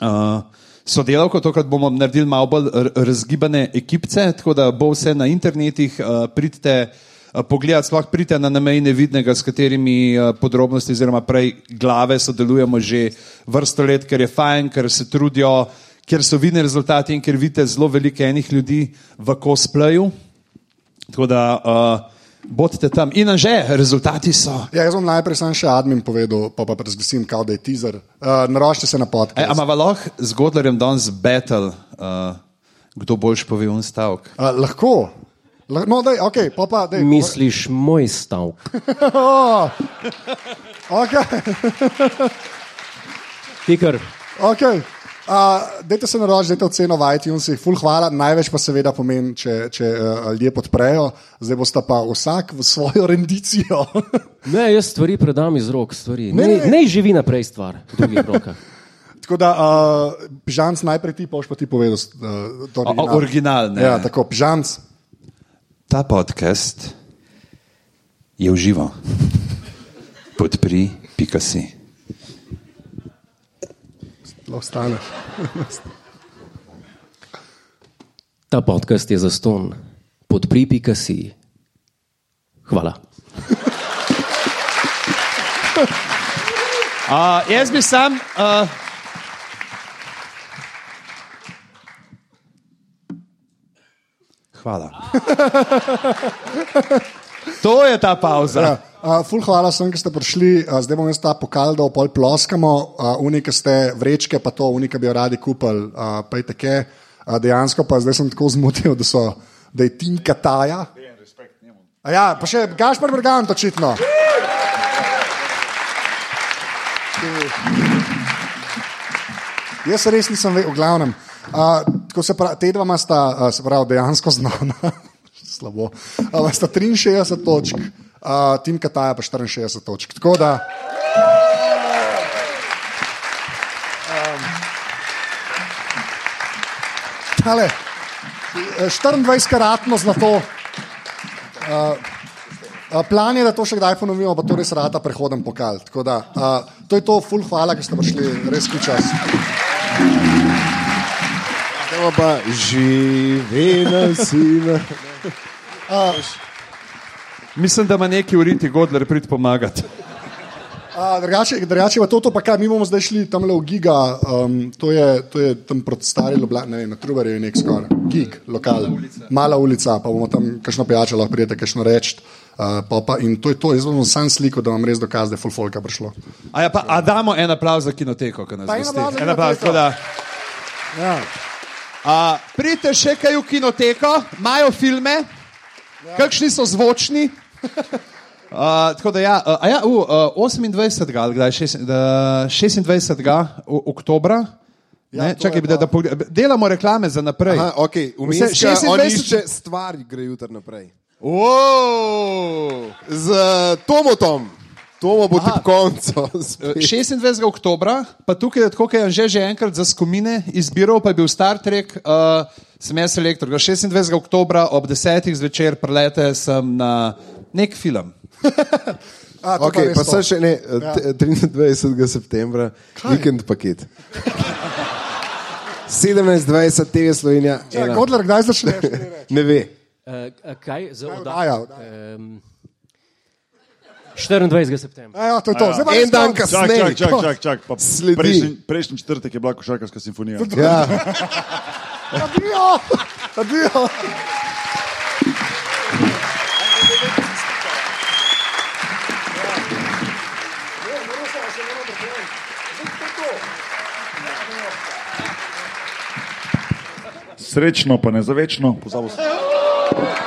Uh, Sodelavko, tokrat bomo naredili malo bolj razgibane ekipce, tako da bo vse na internetih, uh, pridite uh, pogledati, sploh pridite na nameji nevidnega, s katerimi uh, podrobnosti oziroma prej glave sodelujemo že vrsto let, ker je fajn, ker se trudijo, ker so vidni rezultati in ker vidite zelo veliko enih ljudi v cosplayu. Tako da uh, bodite tam in že, rezultati so. Ja, jaz bom najprej sam še admin povedal, pa pa razglasim, kao da je teaser. Uh, naročite se na E, podcast. Ampak lahko z Godlerjem danes battle, uh, kdo boljš pove un stavek. Uh, lahko. Lah, no, daj, ok, pa pa, daj. Misliš moj stavek? Oh, ok, Tikar. ok. Uh, dajte se naročiti, dajte oceno v iTunesih, full hvala, največ pa seveda pomeni, če, če uh, ljudje podprejo, zdaj boste pa vsak v svojo rendicijo. Ne, jaz stvari predam iz rok. Stvari. Ne, Ne, ne. ne, živi naprej stvar v drugih rokah. Tako da, uh, pižamc najprej ti, pa boš pa ti povedal. Uh, to O, o, original, ne. Ja, tako, pižamc. Ta podcast je v živo. Podpri, pika si. Lahko staneš. Ta podcast je za ston. Podpri pika si. Hvala. Uh, jaz bi sam. Uh, hvala. To je ta pauza. Ja, uh, ful hvala vsem, ki ste prišli. Uh, zdaj bom jaz ta pokal, da pol ploskamo. Uh, Unike ste vrečke, pa to, unike bi radi kupili. Uh, pa je take. Uh, dejansko pa zdaj sem tako zmotil, da, so, da je Tinka Taja. A Ja, pa še Gašpar Brgant, očitno. Jaz res nisem vedel, v glavnem. Uh, tako pravi, te dva sta, uh, se pravi, dejansko znana. Slabo. Uh, sta 63 točk, uh, Tim Kataja pa 64 točk. Tako da. Um, tale, eh, 24-karatno zlato. Uh, Uh, plan je, da to še kdaj ponovimo, pa to res rata prehoden pokal. Tako Da, uh, to je to, full hvala, ker ste prišli, res ki čas. Gremo pa živi na sina. Mislim, da ima neki uriti Godler prid pomagati. Uh, drugače, drugače pa to, to pa kaj, mi bomo zdaj šli tam le v Giga, um, to, je, to je tam proti stari Ljubljani, ne vem, na Trubarju je nek skoraj, Gig, lokal, mala ulica, pa bomo tam kakšno pijačo lahko prijete, kakšno reči. Uh, pa, pa, in to je to, jaz bom sam sliko, da vam res dokaz, da je full folka prišlo. A, ja, pa, a damo en aplauz za kinoteko, ki nas gosti. En Kinoteko. tako da. Ja. A, pridite še kaj v kinoteko, imajo filme, ja. kakšni so zvočni. Uh, tako da, ja, uh, a ja, uh, 28. ali kdaj, šest- da, 26. o- oktobra. Ja, Ne, čakaj, je da, da pogled, delamo reklame za naprej. Aha, okay. Vse- on 26 išče stvari, gre jutri naprej. Wow. Z Tomotom. To bo konco. Eh, 26. oktober, pa tukaj je tako, kot je Anže že enkrat za skomine izbiral, pa je bil Star Trek, uh, sem jaz elektor. 26. oktober ob 10. zvečer prelete sem na nek film. A, Okay, pa sem še ne, t- 23. septembra, vikend paket. 17.20 TV Slovenija. Ja. Godler, kdaj začneš? Ne ve. Uh, kaj za oddajo? Um, 24. septembra. Ja, to je to. Zdaj pa En dan. Čak, kasneje. čak, čak, čak, čak. Sledi. Prejšnji, prejšnji četrtek je bila košarkarska simfonija. Ja. Adijo, adijo. Srečno, pa ne za večno. Pozabil sem.